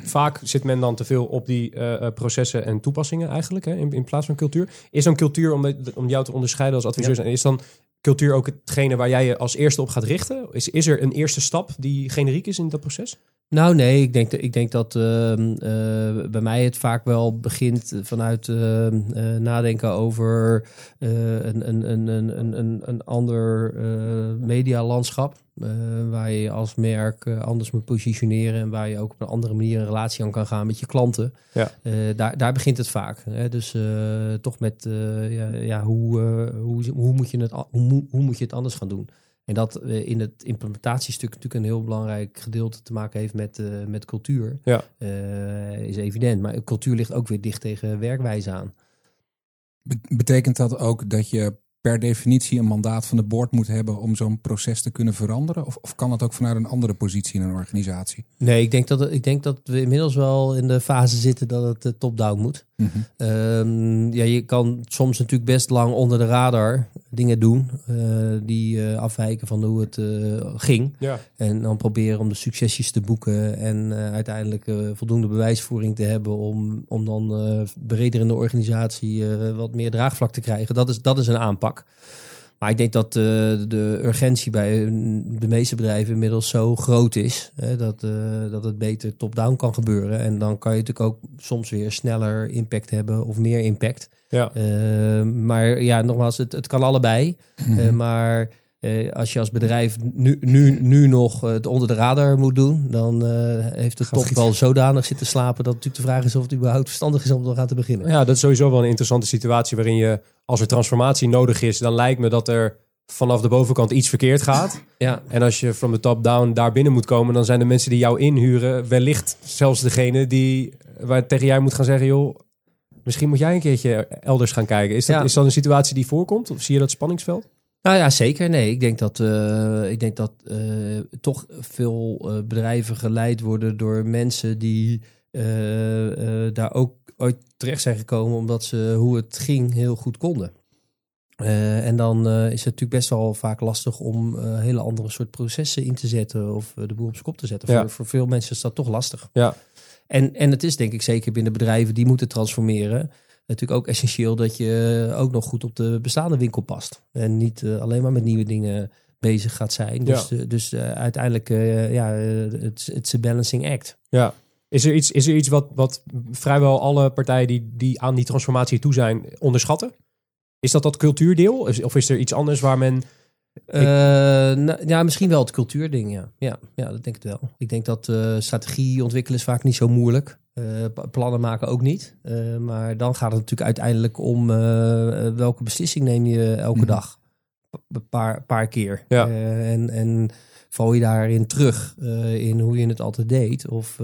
vaak zit men dan te veel op die eh, eh, processen en toepassingen eigenlijk, hè, in, in plaats van cultuur. Is dan cultuur, om, om jou te onderscheiden als adviseur, is dan cultuur ook hetgene waar jij je als eerste op gaat richten? Is, is er een eerste stap die generiek is in dat proces? Nou nee, ik denk, dat- ik denk dat ehm, eh, bij mij het vaak wel begint vanuit ehm, eh, nadenken over eh, een, een, een, een, een, een, ander medialandschap. waar je als merk anders moet positioneren en waar je ook op een andere manier een relatie aan kan gaan met je klanten. Ja. Daar, daar begint het vaak. Hè? Dus toch met ja, ja, hoe, hoe, hoe, moet je het, hoe moet je het anders gaan doen? En dat eh, in het implementatiestuk natuurlijk een heel belangrijk gedeelte te maken heeft met, eh, met cultuur. Ja. Eh, is evident. Maar cultuur ligt ook weer dicht tegen werkwijze aan. Be- Betekent dat ook dat je per definitie een mandaat van de board moet hebben om zo'n proces te kunnen veranderen? Of, of kan dat ook vanuit een andere positie in een organisatie? Nee, ik denk, dat, ik denk dat we inmiddels wel in de fase zitten dat het top-down moet. Mhm. Ehm, ja, je kan soms natuurlijk best lang onder de radar dingen doen eh, die eh, afwijken van hoe het eh, ging. Ja. En dan proberen om de succesjes te boeken en uiteindelijk voldoende bewijsvoering te hebben om, om dan breder in de organisatie wat meer draagvlak te krijgen. Dat is, dat is een aanpak. Maar ik denk dat eh, de urgentie bij de meeste bedrijven inmiddels zo groot is hè, dat, eh, dat het beter top-down kan gebeuren. En dan kan je natuurlijk ook soms weer sneller impact hebben of meer impact. Ja. Eh, maar ja, nogmaals, het, het kan allebei. Eh, maar eh, als je als bedrijf nu, nu, nu nog het onder de radar moet doen, dan eh, heeft de top wel zodanig zitten slapen dat natuurlijk de vraag is of het überhaupt verstandig is om nog aan te beginnen. Ja, dat is sowieso wel een interessante situatie waarin je, als er transformatie nodig is, dan lijkt me dat er vanaf de bovenkant iets verkeerd gaat. Ja, En als je from the top down daar binnen moet komen, dan zijn de mensen die jou inhuren wellicht zelfs degene die waar tegen jij moet gaan zeggen, joh, misschien moet jij een keertje elders gaan kijken. Is dat, Ja. is dat een situatie die voorkomt? Of zie je dat spanningsveld? Nou ja, zeker. Nee, ik denk dat, eh, ik denk dat eh, toch veel eh, bedrijven geleid worden door mensen die daar ook ooit terecht zijn gekomen omdat ze hoe het ging heel goed konden. En dan is het natuurlijk best wel vaak lastig om hele andere soort processen in te zetten of de boel op zijn kop te zetten. Ja. Voor, voor veel mensen is dat toch lastig. Ja. En, en het is denk ik zeker binnen bedrijven die moeten transformeren. Natuurlijk ook essentieel dat je ook nog goed op de bestaande winkel past. En niet eh, alleen maar met nieuwe dingen bezig gaat zijn. Dus, eh, dus eh, uiteindelijk, eh, ja, eh, het is een balancing act. Ja. Is er iets, is er iets wat, wat vrijwel alle partijen die, die aan die transformatie toe zijn onderschatten? Is dat dat cultuurdeel? Is- Of is er iets anders waar men... Eh, nou, ja, misschien wel het cultuurding, ja. Ja, ja dat denk ik wel. Ik denk dat eh, strategie ontwikkelen is vaak niet zo moeilijk. Eh, plannen maken ook niet. Eh, maar dan gaat het natuurlijk uiteindelijk om eh, welke beslissing neem je elke Mhm. dag. Een paar, paar keer. Ja. En, en val je daarin terug in hoe je het altijd deed? Of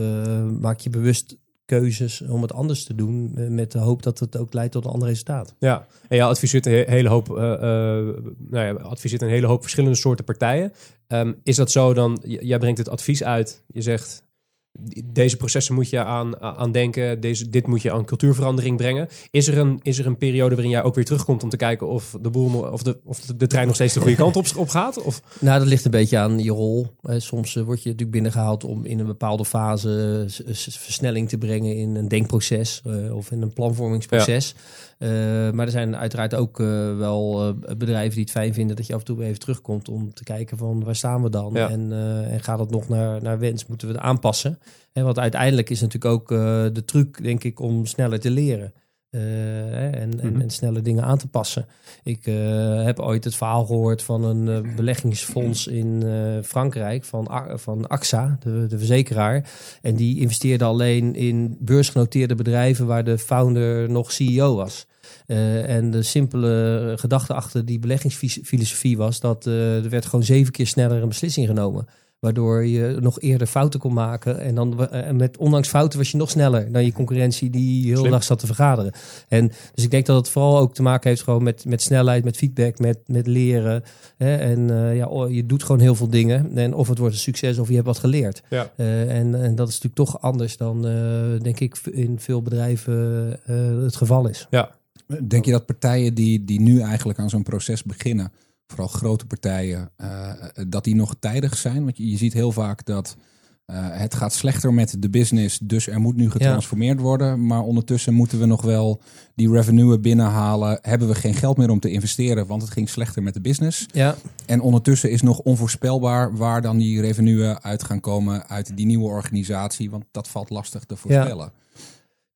maak je bewust keuzes om het anders te doen met de hoop dat het ook leidt tot een ander resultaat? Ja, en ja, adviseert een he- hele hoop, nou ja, adviseert een hele hoop verschillende soorten partijen. Ehm, is dat zo dan, jij brengt het advies uit, je zegt, deze processen moet je aan, aan denken, deze, dit moet je aan cultuurverandering brengen. Is er, een, is er een periode waarin jij ook weer terugkomt om te kijken of de, boel, of de, of de, trein nog steeds de goede kant op, op gaat? Of, Nou, dat ligt een beetje aan je rol. Soms eh, word je natuurlijk binnengehaald om in een bepaalde fase versnelling te brengen in een denkproces eh, of in een planvormingsproces. Maar er zijn uiteraard ook eh, wel eh, bedrijven die het fijn vinden dat je af en toe weer even terugkomt om te kijken van waar staan we dan Ja. en, eh, en gaat het nog naar, naar wens? Moeten we het aanpassen? En want uiteindelijk is natuurlijk ook eh, de truc, denk ik, om sneller te leren. Eh, en, en, Mhm. en snelle dingen aan te passen. Ik eh, heb ooit het verhaal gehoord van een eh, beleggingsfonds in Frankrijk, van, van AXA, de, de verzekeraar. En die investeerde alleen in beursgenoteerde bedrijven waar de founder nog CEO was. En de simpele gedachte achter die beleggingsfilosofie was dat er werd gewoon zeven keer sneller een beslissing genomen. Waardoor je nog eerder fouten kon maken. En dan en met ondanks fouten was je nog sneller dan je concurrentie die heel Slim. dag zat te vergaderen. En dus ik denk dat het vooral ook te maken heeft gewoon met, met snelheid, met feedback, met, met leren. Hè? En eh, ja, je doet gewoon heel veel dingen. En of het wordt een succes of je hebt wat geleerd. ja. Eh, en, en dat is natuurlijk toch anders dan, eh, denk ik, in veel bedrijven eh, het geval is. Denk je dat partijen die, die nu eigenlijk aan zo'n proces beginnen, vooral grote partijen, eh, dat die nog tijdig zijn? Want je, je ziet heel vaak dat eh, het gaat slechter met de business, dus er moet nu getransformeerd worden. Maar ondertussen moeten we nog wel die revenue binnenhalen. Hebben we geen geld meer om te investeren, want het ging slechter met de business. Ja, En ondertussen is nog onvoorspelbaar waar dan die revenue uit gaan komen uit die nieuwe organisatie. Want dat valt lastig te voorspellen.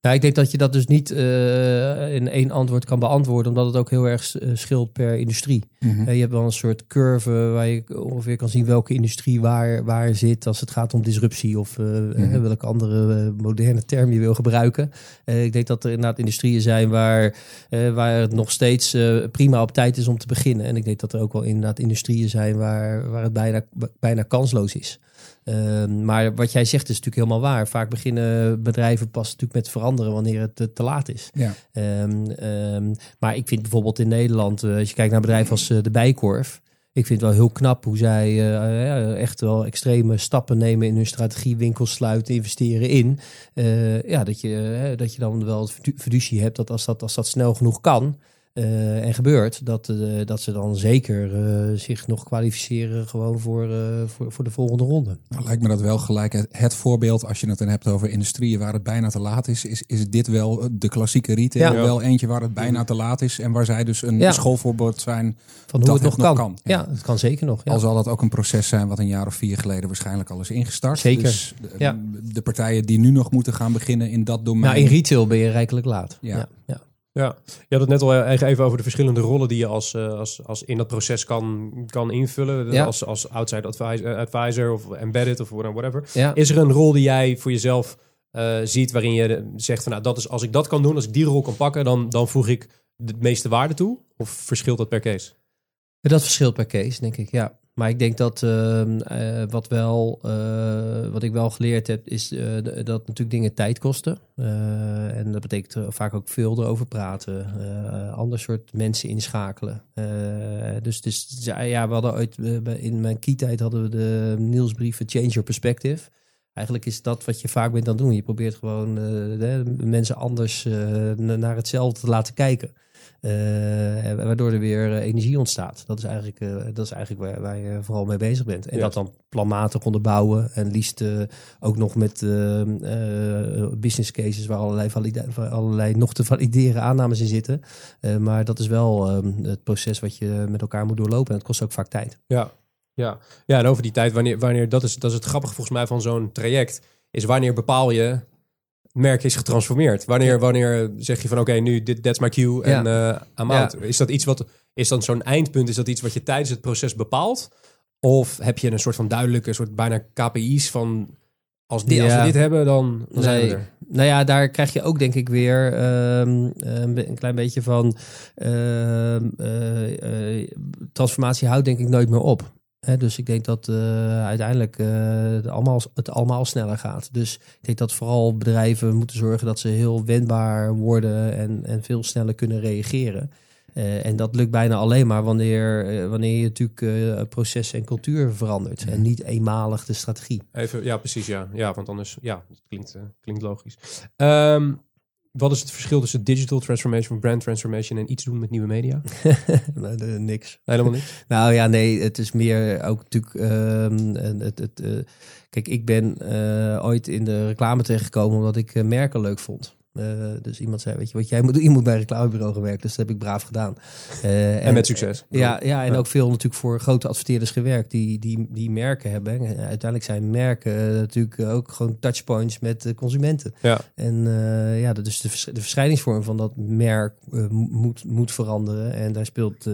Nou, ik denk dat je dat dus niet eh, in één antwoord kan beantwoorden, omdat het ook heel erg eh, scheelt per industrie. Mhm. Eh, je hebt wel een soort curve waar je ongeveer kan zien welke industrie waar, waar zit als het gaat om disruptie of eh, welke andere moderne term je wil gebruiken. Ik denk dat er inderdaad industrieën zijn waar, waar het nog steeds prima op tijd is om te beginnen. En ik denk dat er ook wel inderdaad industrieën zijn waar, waar het bijna, bijna kansloos is. Ehm, maar wat jij zegt is natuurlijk helemaal waar. Vaak beginnen bedrijven pas natuurlijk met veranderen wanneer het eh, te laat is. Ja. Ehm, ehm, maar ik vind bijvoorbeeld in Nederland, eh, als je kijkt naar bedrijven als eh, de Bijkorf. Ik vind het wel heel knap hoe zij ja, echt wel extreme stappen nemen in hun strategie, winkels sluiten, investeren in. Ja, dat je, dat je dan wel het fidu- fiducie hebt dat als dat, als dat snel genoeg kan, eh, en gebeurt, dat, eh, dat ze dan zeker eh, zich nog kwalificeren gewoon voor, eh, voor, voor de volgende ronde. Nou, lijkt me dat wel gelijk het, het voorbeeld als je het dan hebt over industrieën waar het bijna te laat is. Is, is dit wel de klassieke retail? Ja. Wel eentje waar het bijna te laat is en waar zij dus een Ja. schoolvoorbeeld zijn. Van hoe Dat het nog kan. Ja. ja. het kan zeker nog. Ja. Al zal dat ook een proces zijn wat een jaar of vier geleden waarschijnlijk al is ingestart. Zeker. Dus de, Ja. de partijen die nu nog moeten gaan beginnen in dat domein. nou, in retail ben je rijkelijk laat. Ja. Ja. Ja. Je had het net al eh, even over de verschillende rollen die je als, eh, als, als in dat proces kan, kan invullen. Ja. Als, als outside advisor, eh, advisor of embedded of whatever. Ja. Is er een rol die jij voor jezelf ziet waarin je zegt van nou, dat is, als ik dat kan doen, als ik die rol kan pakken, dan, dan voeg ik de meeste waarde toe? Of verschilt dat per case? Dat verschilt per case, denk ik, ja. Maar ik denk dat ehm, eh, wat, wel, eh, wat ik wel geleerd heb, is eh, dat natuurlijk dingen tijd kosten. En dat betekent vaak ook veel erover praten. ander soort mensen inschakelen. Dus, dus ja, we hadden in mijn key-tijd hadden we de nieuwsbrieven Change Your Perspective. Eigenlijk is dat wat je vaak bent aan het doen. Je probeert gewoon mensen anders na- naar hetzelfde te laten kijken. Eh, waardoor er weer eh, energie ontstaat. Dat is eigenlijk, eh, dat is eigenlijk waar, waar je vooral mee bezig bent. En Ja. dat dan planmatig onderbouwen. En liefst ook nog met business cases waar allerlei, waar allerlei nog te valideren aannames in zitten. Maar dat is wel eh, het proces wat je met elkaar moet doorlopen. En het kost ook vaak tijd. Ja, ja. ja en over die tijd, wanneer, wanneer dat, is, dat is het grappige volgens mij van zo'n traject, is wanneer bepaal je, merk is getransformeerd. Wanneer, wanneer zeg je van oké, nu dit that's my cue en eh I'm out. Is dat iets wat, is dan zo'n eindpunt, is dat iets wat je tijdens het proces bepaalt? Of heb je een soort van duidelijke, soort bijna KPI's van als, dit, als we dit hebben, dan, dan zijn we er. Nou ja, daar krijg je ook denk ik weer ehm, een be- een klein beetje van ehm, eh, eh, transformatie houdt denk ik nooit meer op. Dus ik denk dat eh, uiteindelijk eh, het, allemaal, het allemaal sneller gaat. Dus ik denk dat vooral bedrijven moeten zorgen dat ze heel wendbaar worden en, en veel sneller kunnen reageren. Eh, en dat lukt bijna alleen maar wanneer, wanneer je natuurlijk proces en cultuur verandert. En niet eenmalig de strategie. Even, ja, precies, ja. Ja, want anders, ja, het klinkt, klinkt logisch. Ehm, wat is het verschil tussen digital transformation, brand transformation en iets doen met nieuwe media? Niks. Helemaal niet. Nou ja, nee, het is meer ook natuurlijk. ehm, het, het, eh, kijk, ik ben eh, ooit in de reclame terechtgekomen omdat ik eh, merken leuk vond. Eh, dus iemand zei, weet je wat jij moet doen? Je moet bij een reclamebureau gaan werken. Dus dat heb ik braaf gedaan. Eh, En met succes. Ja, ja en Ja. ook veel natuurlijk voor grote adverteerders gewerkt die, die, die merken hebben. En uiteindelijk zijn merken eh, natuurlijk ook gewoon touchpoints met consumenten. Ja. En eh, ja, dus de, vers- de verschijningsvorm van dat merk eh, moet, moet veranderen. En daar speelt, eh,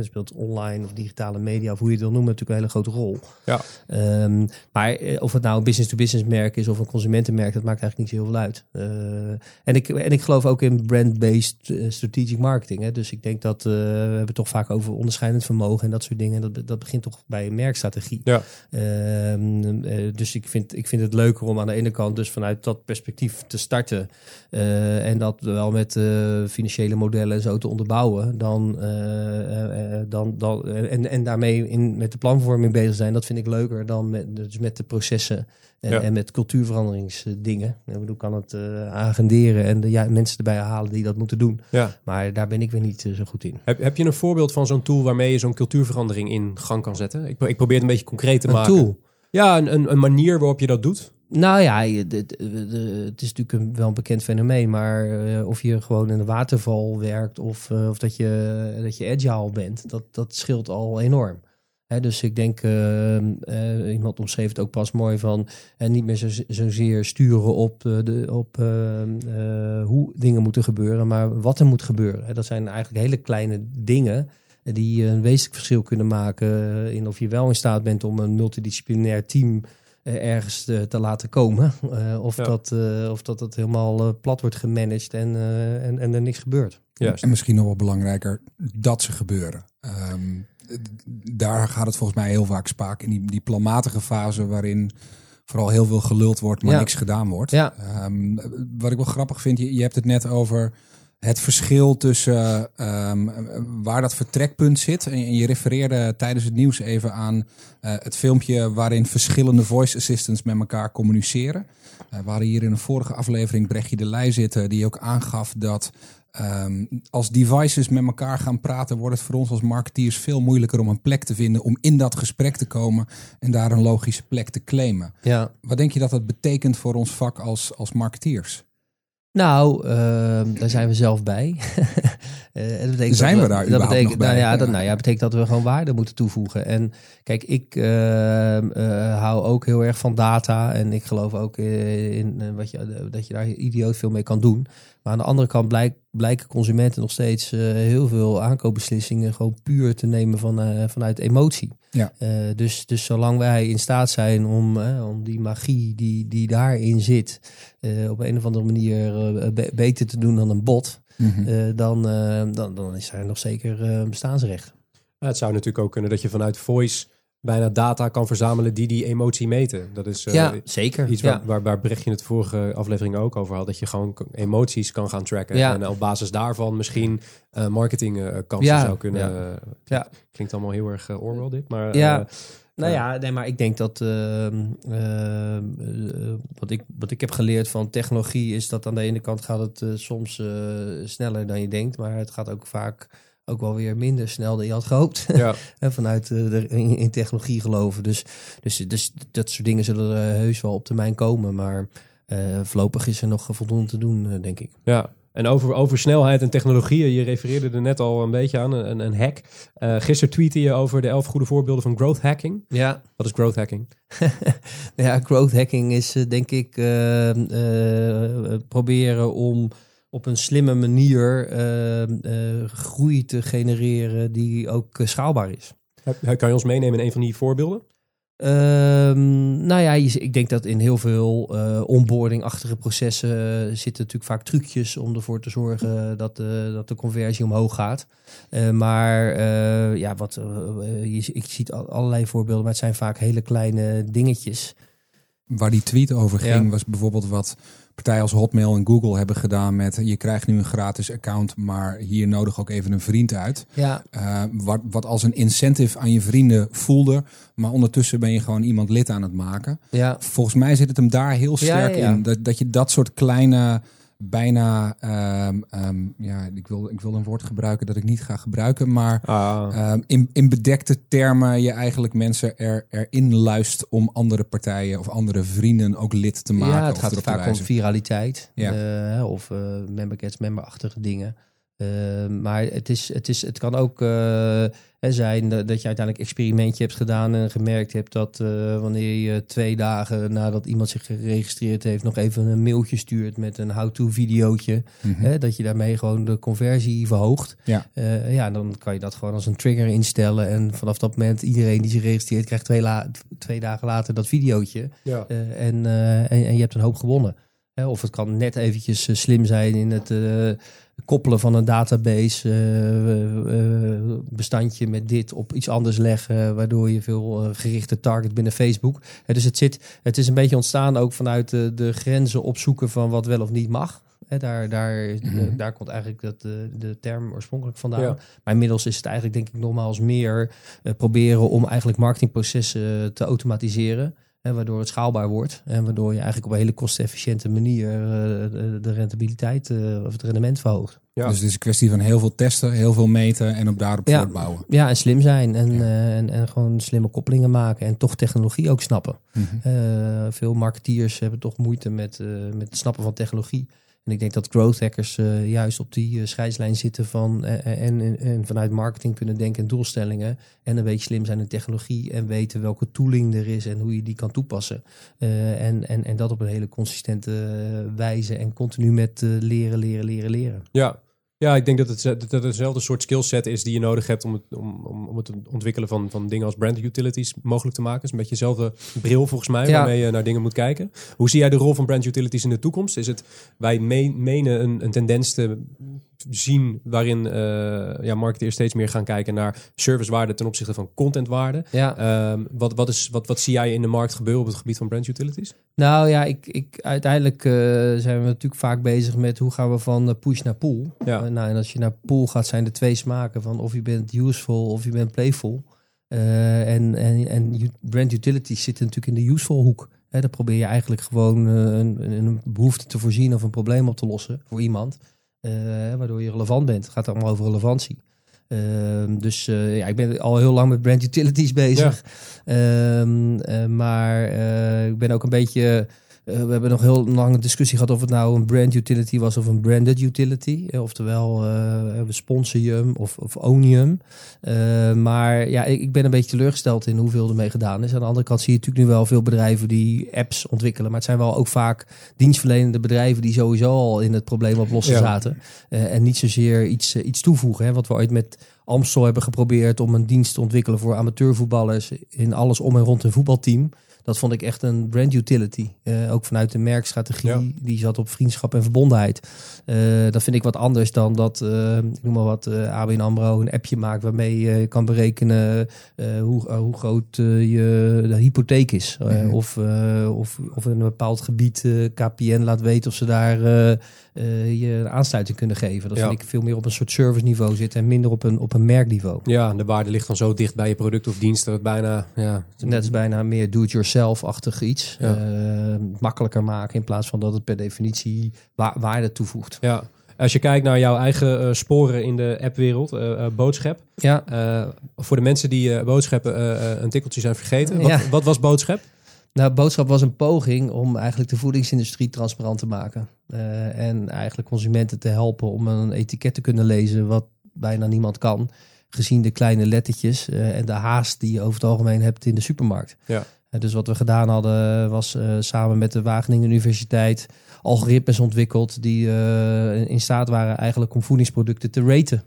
speelt online of digitale media, of hoe je het wil noemen, natuurlijk een hele grote rol. Ja. Ehm, maar eh, of het nou een business-to-business merk is of een consumentenmerk, dat maakt eigenlijk niet zo heel veel uit. En, ik, en ik geloof ook in brand-based eh, strategic marketing. Hè? Dus ik denk dat eh, we hebben het toch vaak over onderscheidend vermogen en dat soort dingen. Dat, dat begint toch bij een merkstrategie. Ja. Ehm, eh, dus ik vind, ik vind het leuker om aan de ene kant dus vanuit dat perspectief te starten. en dat wel met financiële modellen en zo te onderbouwen. Dan, dan, dan, en, en daarmee in, met de planvorming bezig zijn. Dat vind ik leuker dan met, dus met de processen. En, Ja. en met cultuurveranderingsdingen. Ik bedoel, kan het eh, agenderen en de ja, mensen erbij halen die dat moeten doen. Ja. Maar daar ben ik weer niet eh, zo goed in. Heb, heb je een voorbeeld van zo'n tool waarmee je zo'n cultuurverandering in gang kan zetten? Ik, ik probeer het een beetje concreet te Een maken. tool. Ja, een, een, een manier waarop je dat doet. Nou ja, de- de- de- het is natuurlijk een, wel een bekend fenomeen, maar eh, of je gewoon in een waterval werkt of, of dat, je, dat je agile bent, dat, dat scheelt al enorm. Hè, dus ik denk, eh, eh, iemand omschreef het ook pas mooi van en niet meer zo, zozeer sturen op, eh, de, op eh, eh, hoe dingen moeten gebeuren, maar wat er moet gebeuren. Dat zijn eigenlijk hele kleine dingen eh, die een wezenlijk verschil kunnen maken eh, in of je wel in staat bent om een multidisciplinair team eh, ergens te, te laten komen. Eh, of, Ja. dat, eh, of dat het helemaal eh, plat wordt gemanaged en, eh, en, en er niks gebeurt. Juist. En misschien nog wel belangrijker dat ze gebeuren. Ehm, d- daar gaat het volgens mij heel vaak spaak in die, die planmatige fase waarin vooral heel veel geluld wordt, maar Ja. niks gedaan wordt. Ja. Ehm, wat ik wel grappig vind, je, je hebt het net over het verschil tussen ehm, waar dat vertrekpunt zit. En, je refereerde tijdens het nieuws even aan eh, het filmpje waarin verschillende voice assistants met elkaar communiceren. We hadden hier in een vorige aflevering Brechtje de Leij zitten, die ook aangaf dat Ehm, als devices met elkaar gaan praten, wordt het voor ons als marketeers veel moeilijker om een plek te vinden, om in dat gesprek te komen en daar een logische plek te claimen. Ja. Wat denk je dat dat betekent voor ons vak als, als marketeers? Nou, ehm, daar zijn we zelf bij. Eh, dat betekent Zijn dat we daar dat betekent, bij? Nou ja, dat nou ja, betekent dat we gewoon waarde moeten toevoegen. En kijk, ik ehm, eh, hou ook heel erg van data. En ik geloof ook eh, in wat je, dat je daar idioot veel mee kan doen. Maar aan de andere kant blijk, blijken consumenten nog steeds eh, heel veel aankoopbeslissingen gewoon puur te nemen van, eh, vanuit emotie. Ja. Eh, dus, dus zolang wij in staat zijn om, om die magie die, die daarin zit, eh, op een of andere manier eh, be- beter te doen dan een bot, Mhm. eh, dan, eh, dan, dan is er nog zeker eh, bestaansrecht. Ja, het zou natuurlijk ook kunnen dat je vanuit voice bijna data kan verzamelen die die emotie meten. Dat is eh, ja, zeker. iets ja. waar, waar, waar Brechtje het vorige aflevering ook over had. Dat je gewoon emoties kan gaan tracken. Ja. En op basis daarvan misschien eh marketingkansen zou kunnen... ja. eh. Klinkt allemaal heel erg uh, Orwell dit. Maar Ja. Nou Ja. nee, maar ik denk dat ehm, ehm, eh, wat, ik, wat ik heb geleerd van technologie is dat aan de ene kant gaat het soms sneller dan je denkt, maar het gaat ook vaak ook wel weer minder snel dan je had gehoopt. ja. En vanuit eh, de, in, in technologie geloven. Dus, dus, dus dat soort dingen zullen er heus wel op termijn komen. Maar eh, voorlopig is er nog voldoende te doen, eh, denk ik. Ja, en over, over snelheid en technologieën, je refereerde er net al een beetje aan, een, een hack. Eh gisteren tweette je over de elf goede voorbeelden van growth hacking. Ja, Wat is growth hacking? ja growth hacking is eh, denk ik eh, eh, eh, proberen om op een slimme manier eh, eh, groei te genereren die ook eh, schaalbaar is. Heb- Kan je ons meenemen in een van die voorbeelden? Ehm, nou ja, ik denk dat in heel veel eh onboarding-achtige processen zitten natuurlijk vaak trucjes om ervoor te zorgen dat, de dat de conversie omhoog gaat. Eh, maar eh, ja, wat, je, ik zie al- allerlei voorbeelden, maar het zijn vaak hele kleine dingetjes. Waar die tweet over ging, Ja. was bijvoorbeeld wat partijen als Hotmail en Google hebben gedaan met je krijgt nu een gratis account, maar hier nodig ook even een vriend uit. Ja, Uh, wat, wat als een incentive aan je vrienden voelde, maar ondertussen ben je gewoon iemand lid aan het maken. ja, Volgens mij zit het hem daar heel Ja, sterk ja, ja. in. Dat, dat je dat soort kleine, bijna, ehm, ehm, ja, ik wil, ik wil een woord gebruiken dat ik niet ga gebruiken, maar Ah, Ehm, in, in bedekte termen je eigenlijk mensen er, erin luist om andere partijen of andere vrienden ook lid te maken. ja het gaat vaak om viraliteit Ja. eh, of eh member gets member-achtige dingen. Eh, maar het, is, het, is, het kan ook eh, zijn dat je uiteindelijk een experimentje hebt gedaan en gemerkt hebt dat eh, wanneer je twee dagen nadat iemand zich geregistreerd heeft nog even een mailtje stuurt met een how-to videootje, Mhm. dat je daarmee gewoon de conversie verhoogt. Ja. Eh, ja, dan kan je dat gewoon als een trigger instellen en vanaf dat moment iedereen die zich registreert krijgt twee, la- twee dagen later dat videootje. ja. En, en, en je hebt een hoop gewonnen. Of het kan net eventjes eh, slim zijn in het eh, koppelen van een database eh, bestandje met dit op iets anders leggen, waardoor je veel gerichte target binnen Facebook. Hè, dus het, zit, het is een beetje ontstaan ook vanuit de, de grenzen opzoeken van wat wel of niet mag. Daar, daar, Mhm. daar komt eigenlijk dat, eh, de term oorspronkelijk vandaan. Ja. Maar inmiddels is het eigenlijk denk ik nogmaals meer proberen om eigenlijk marketingprocessen te automatiseren. Hè, waardoor het schaalbaar wordt. En waardoor je eigenlijk op een hele kostenefficiënte manier eh, de, de rentabiliteit eh, of het rendement verhoogt. Ja. Dus het is een kwestie van heel veel testen, heel veel meten en op daarop Ja. voortbouwen. Ja, en slim zijn. En, Ja. eh, en, en gewoon slimme koppelingen maken. En toch technologie ook snappen. Mhm. Eh, veel marketeers hebben toch moeite met, eh, met het snappen van technologie. En ik denk dat growth hackers eh, juist op die eh, scheidslijn zitten van eh, en, en, en vanuit marketing kunnen denken en doelstellingen. En een beetje slim zijn in technologie en weten welke tooling er is en hoe je die kan toepassen. En, en, en dat op een hele consistente wijze en continu met leren, leren, leren, leren. Ja. Ja, ik denk dat het, dat het hetzelfde soort skillset is die je nodig hebt om het, om, om, om het ontwikkelen van, van dingen als brand utilities mogelijk te maken. Het is een beetje dezelfde bril volgens mij Ja. waarmee je naar dingen moet kijken. Hoe zie jij de rol van brand utilities in de toekomst? Is het, wij me- menen een, een tendens te zien waarin eh ja, marketeers steeds meer gaan kijken naar servicewaarde ten opzichte van contentwaarde. Ja. Ehm, wat, wat, is, wat, wat zie jij in de markt gebeuren op het gebied van brand utilities? Nou ja, ik, ik, uiteindelijk eh, zijn we natuurlijk vaak bezig met hoe gaan we van eh, push naar pull. Ja. Nou, en als je naar pull gaat, zijn er twee smaken van of je bent useful of je bent playful. En, en, en brand utilities zitten natuurlijk in de useful hoek. Hè, dan probeer je eigenlijk gewoon een, een behoefte te voorzien of een probleem op te lossen voor iemand. Eh, waardoor je relevant bent. Het gaat allemaal over relevantie. Ehm, dus eh, ja, ik ben al heel lang met brand utilities bezig. Ehm, eh, maar ik ben ook een beetje. Eh, we hebben nog heel lang een discussie gehad of het nou een brand utility was of een branded utility. Eh, oftewel, eh, we sponsoren je hem of, of own je hem. Maar ja, ik, ik ben een beetje teleurgesteld in hoeveel ermee gedaan is. Aan de andere kant zie je natuurlijk nu wel veel bedrijven die apps ontwikkelen. Maar het zijn wel ook vaak dienstverlenende bedrijven die sowieso al in het probleem oplossen Ja. zaten. En niet zozeer iets, iets toevoegen. Hè, wat we ooit met Amstel hebben geprobeerd om een dienst te ontwikkelen voor amateurvoetballers in alles om en rond een voetbalteam. Dat vond ik echt een brand utility. Eh, ook vanuit de merkstrategie. Ja. Die zat op vriendschap en verbondenheid. Eh, dat vind ik wat anders dan dat, eh, ik noem maar wat, ABN AMRO een appje maakt waarmee je kan berekenen hoe, hoe groot je de hypotheek is. Mhm. of, of, of in een bepaald gebied KPN laat weten of ze daar eh, je een aansluiting kunnen geven. Dat Ja. vind ik veel meer op een soort service niveau zitten en minder op een, op een merkniveau. Ja, de waarde ligt dan zo dicht bij je product of dienst dat het bijna... Ja, Net is bijna meer do-it-yourself-achtig iets. Ja. Eh, makkelijker maken in plaats van dat het per definitie wa- waarde toevoegt. ja. Als je kijkt naar jouw eigen eh, sporen in de appwereld, eh, boodschap. Ja, voor de mensen die boodschappen een tikkeltje zijn vergeten. Ja. Wat, wat was boodschap? Nou, boodschap was een poging om eigenlijk de voedingsindustrie transparant te maken. Eh, en eigenlijk consumenten te helpen om een etiket te kunnen lezen wat bijna niemand kan. Gezien de kleine lettertjes eh, en de haast die je over het algemeen hebt in de supermarkt. Ja. Eh, dus wat we gedaan hadden was samen met de Wageningen Universiteit algoritmes ontwikkeld die in staat waren eigenlijk om voedingsproducten te raten.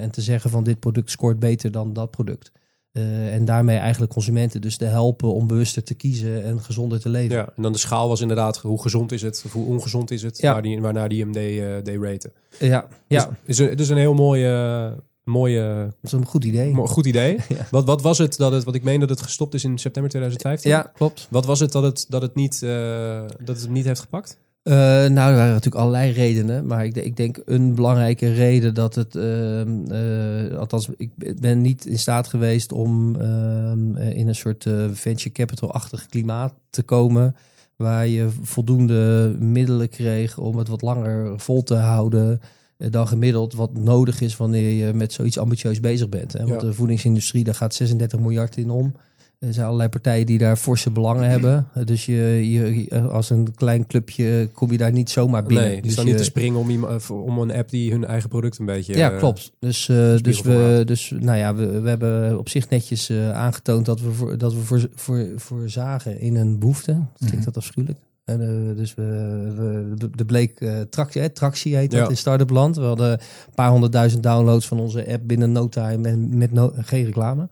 En te zeggen van dit product scoort beter dan dat product. Eh, en daarmee eigenlijk consumenten dus te helpen om bewuster te kiezen en gezonder te leven. Ja, en dan de schaal was inderdaad hoe gezond is het of hoe ongezond is het, Ja. waar die, waarnaar die hem deed, eh, deed raten. ja, ja. Dus, is een, een heel mooie, mooie, dat is een goed idee. mo- goed idee. Ja. Wat, wat was het dat het, wat ik meen dat het gestopt is in september 2015? Ja, klopt. Wat was het dat het, dat het, niet, eh, dat het niet heeft gepakt? Eh, nou, er waren natuurlijk allerlei redenen. Maar ik, ik denk een belangrijke reden dat het... ehm, eh, althans, ik ben niet in staat geweest om ehm, eh, in een soort venture capital-achtig klimaat te komen... waar je voldoende middelen kreeg om het wat langer vol te houden... dan gemiddeld wat nodig is wanneer je met zoiets ambitieus bezig bent. Hè? Want Ja. de voedingsindustrie, daar gaat 36 miljard in om. Er zijn allerlei partijen die daar forse belangen hebben. Dus je, je, als een klein clubje kom je daar niet zomaar binnen. nee, die dus staan je- niet te springen om, om een app die hun eigen product een beetje... ja, eh, klopt. Dus, eh, dus, we, dus nou ja, we, we hebben op zich netjes eh, aangetoond dat we, voor, dat we voor, voor, voorzagen in een behoefte. Klinkt Mhm. dat afschuwelijk? En, eh, dus we, we, de- bleek eh, tractie, hè, tractie heet dat Ja. in Startup Land. We hadden een paar honderdduizend downloads van onze app binnen no time en met no, geen reclame.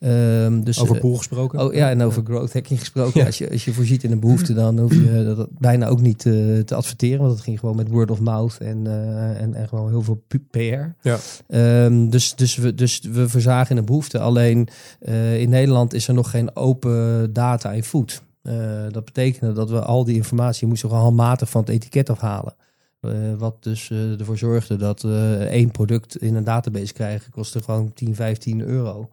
Ehm, dus, Over eh, pool gesproken. Oh ja, en over growth hacking gesproken. Ja. Als, je, als je voorziet in een behoefte, dan hoef je dat bijna ook niet te adverteren. Want het ging gewoon met word of mouth en, en, en gewoon heel veel PR. Ja. Ehm, dus, dus, we, dus we verzagen in een behoefte. Alleen in Nederland is er nog geen open data in food. Eh, dat betekende dat we al die informatie moesten gewoon handmatig van het etiket afhalen. Eh, wat dus eh, ervoor zorgde dat één product in een database krijgen kostte gewoon 10, 15 euro.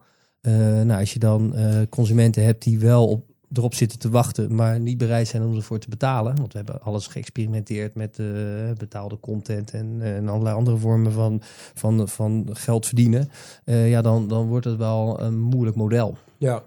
Nou, als je dan consumenten hebt die wel op, erop zitten te wachten, maar niet bereid zijn om ervoor te betalen. Want we hebben alles geëxperimenteerd met betaalde content en, allerlei andere vormen van, van, van geld verdienen. Ja, dan, dan wordt het wel een moeilijk model. Ja.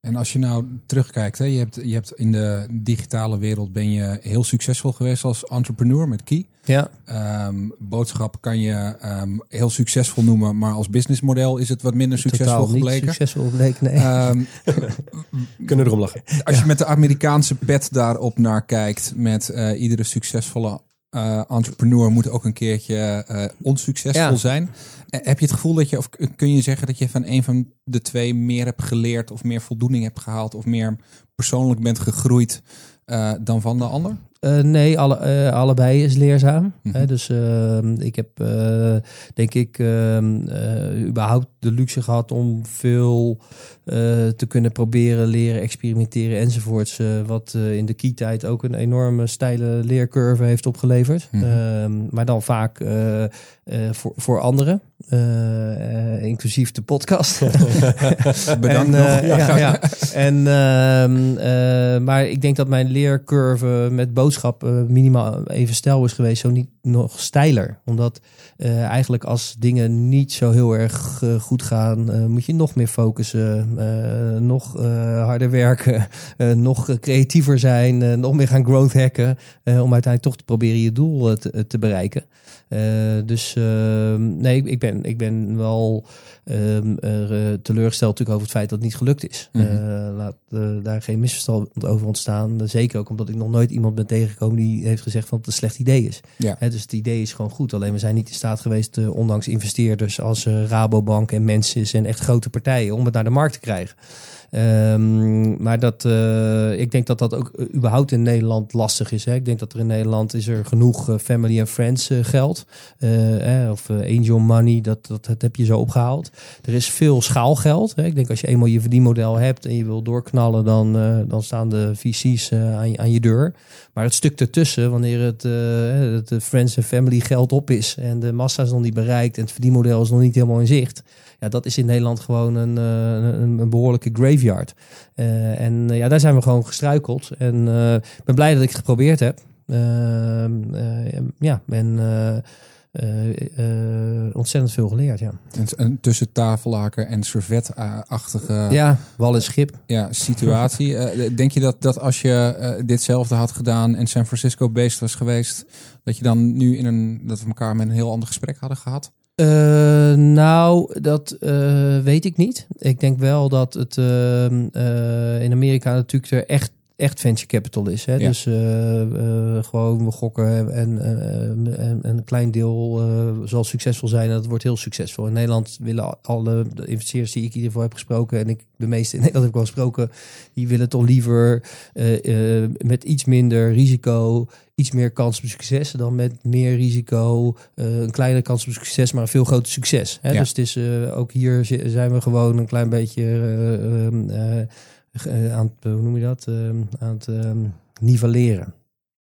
En als je nou terugkijkt, hè, je, hebt, je hebt in de digitale wereld ben je heel succesvol geweest als entrepreneur met Key. Ja, Ehm, boodschap kan je ehm, heel succesvol noemen, maar als businessmodel is het wat minder succesvol totaal niet gebleken. succesvol gebleken, nee. Ehm, Kunnen erom lachen. als je met de Amerikaanse pet daarop naar kijkt, met eh, iedere succesvolle eh, entrepreneur moet ook een keertje eh, onsuccesvol Ja. zijn. Eh, heb je het gevoel dat je, of kun je zeggen dat je van een van de twee meer hebt geleerd, of meer voldoening hebt gehaald, of meer persoonlijk bent gegroeid dan van de ander? Eh, nee, alle, eh, allebei is leerzaam. Mhm. Hè, dus ehm, ik heb, eh, denk ik, ehm, eh, überhaupt de luxe gehad om veel te kunnen proberen, leren, experimenteren enzovoorts. wat in de key-tijd ook een enorme steile leercurve heeft opgeleverd. Mhm. Ehm, maar dan vaak voor, voor anderen, eh, eh, inclusief de podcast. Bedankt En, nog. eh, ja, ja. En, ehm, eh, maar ik denk dat mijn leercurve met boodschap minimaal even stijl is geweest, zo niet nog steiler. Omdat eh, eigenlijk als dingen niet zo heel erg goed gaan, eh, moet je nog meer focussen, eh, nog eh, harder werken, eh, nog creatiever zijn, nog meer gaan growth hacken, eh, om uiteindelijk toch te proberen je doel te, te bereiken. Eh, dus eh, nee, ik, ben, ik ben wel er, teleurgesteld natuurlijk over het feit dat het niet gelukt is. Mhm. Eh, laat eh, daar geen misverstand over ontstaan. Zeker ook omdat ik nog nooit iemand ben tegengekomen die heeft gezegd van dat het een slecht idee is. Ja. Hè, dus het idee is gewoon goed. Alleen we zijn niet in staat geweest, ondanks investeerders als Rabobank en mensen en echt grote partijen, om het naar de markt te krijgen. Ehm, maar dat, ik denk dat dat ook überhaupt in Nederland lastig is. Hè. Ik denk dat er in Nederland is er genoeg family en friends geld. eh, of angel money, dat, dat, dat heb je zo opgehaald. Er is veel schaalgeld. Hè. Ik denk als je eenmaal je verdienmodel hebt en je wil doorknallen, dan, eh, dan staan de VC's eh, aan, je, aan je deur. Maar het stuk ertussen, wanneer het, eh, het friends en family geld op is en de massa is nog niet bereikt en het verdienmodel is nog niet helemaal in zicht. Ja, dat is in Nederland gewoon een, een, behoorlijke graveyard. En ja, daar zijn we gewoon gestruikeld. En ik ben blij dat ik het geprobeerd heb. Ehm, eh, ja, en ontzettend veel geleerd, ja. Een tussen tafellaken en servetachtige ja. ja, wal en schip. situatie. Eh, denk je dat, dat als je eh, ditzelfde had gedaan en San Francisco based was geweest, dat je dan nu in een dat we elkaar met een heel ander gesprek hadden gehad? Eh, nou, dat eh, weet ik niet. Ik denk wel dat het ehm, eh, in Amerika natuurlijk er echt, echt venture capital is. Hè? Ja. Dus eh, eh, gewoon we gokken en, eh, en een klein deel eh, zal succesvol zijn en dat wordt heel succesvol. In Nederland willen alle de investeerders die ik hiervoor heb gesproken en ik de meeste in Nederland heb ik wel gesproken, die willen toch liever eh, eh, met iets minder risico iets meer kans op succes dan met meer risico. eh, een kleine kans op succes, maar een veel groter succes. Hè? Ja. Dus het is eh, ook hier zi- zijn we gewoon een klein beetje eh, eh, eh, aan het, hoe noem je dat? Ehm, aan het nivelleren.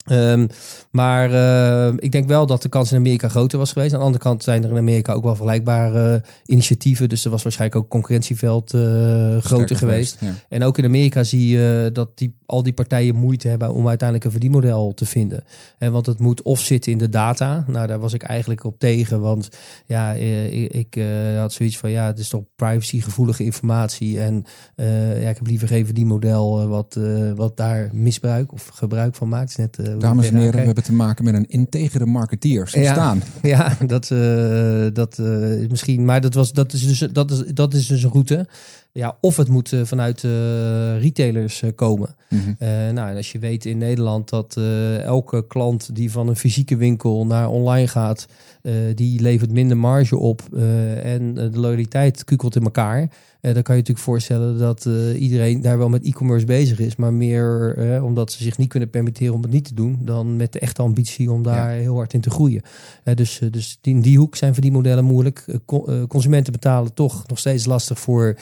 Ehm, maar eh, ik denk wel dat de kans in Amerika groter was geweest. Aan de andere kant zijn er in Amerika ook wel vergelijkbare initiatieven. Dus er was waarschijnlijk ook concurrentieveld eh, groter geweest. Ja. En ook in Amerika zie je dat die, al die partijen moeite hebben om uiteindelijk een verdienmodel te vinden. En want het moet of zitten in de data. Nou, daar was ik eigenlijk op tegen. Want ja, eh, ik, ik eh, had zoiets van ja, het is toch privacygevoelige informatie. En eh, ja, ik heb liever geen verdienmodel eh, wat, eh, wat daar misbruik of gebruik van maakt. Is net, eh, Dames en heren, we hebben te maken met een integere marketeer. Zie Ja. staan. ja, dat, eh, dat eh, is misschien. Maar dat, was, dat, is dus, dat, is, dat is dus een route. Ja, of het moet eh, vanuit eh, retailers eh, komen. Mhm. Nou, en als je weet in Nederland dat elke klant die van een fysieke winkel naar online gaat, die levert minder marge op en de loyaliteit kukelt in elkaar. Eh, dan kan je natuurlijk voorstellen dat iedereen daar wel met e-commerce bezig is, maar meer omdat ze zich niet kunnen permitteren om het niet te doen, dan met de echte ambitie om daar heel hard in te groeien. Dus, dus in die hoek zijn verdienmodellen moeilijk. Eh, co- eh, consumenten betalen toch nog steeds lastig voor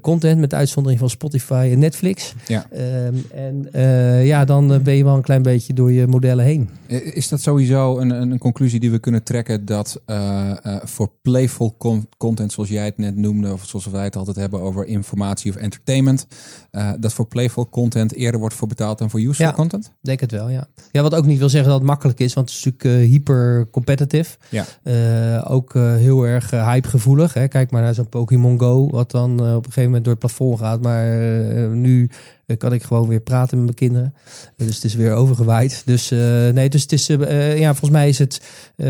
content, met uitzondering van Spotify en Netflix. Ja. Ehm, en eh, ja, dan eh, ben je wel een klein beetje door je modellen heen. Eh, Is dat sowieso een, een, conclusie die we kunnen trekken dat eh, eh, voor playful con- content, zoals jij het net noemde, of zoals wij het altijd hebben over informatie of entertainment, eh, dat voor playful content eerder wordt voor betaald dan voor useful Ja. content? Denk het wel, ja. Ja, wat ook niet wil zeggen dat het makkelijk is, want het is natuurlijk eh, hyper competitive. Ja. Eh, ook eh, heel erg hypegevoelig. Hè. Kijk maar naar zo'n Pokémon Go, wat dan eh, op een gegeven moment door het plafond gaat. Maar eh, nu kan ik gewoon weer praten met mijn kinderen. Dus het is weer overgewaaid. Dus eh, nee, dus het is, eh, eh, ja, volgens mij is het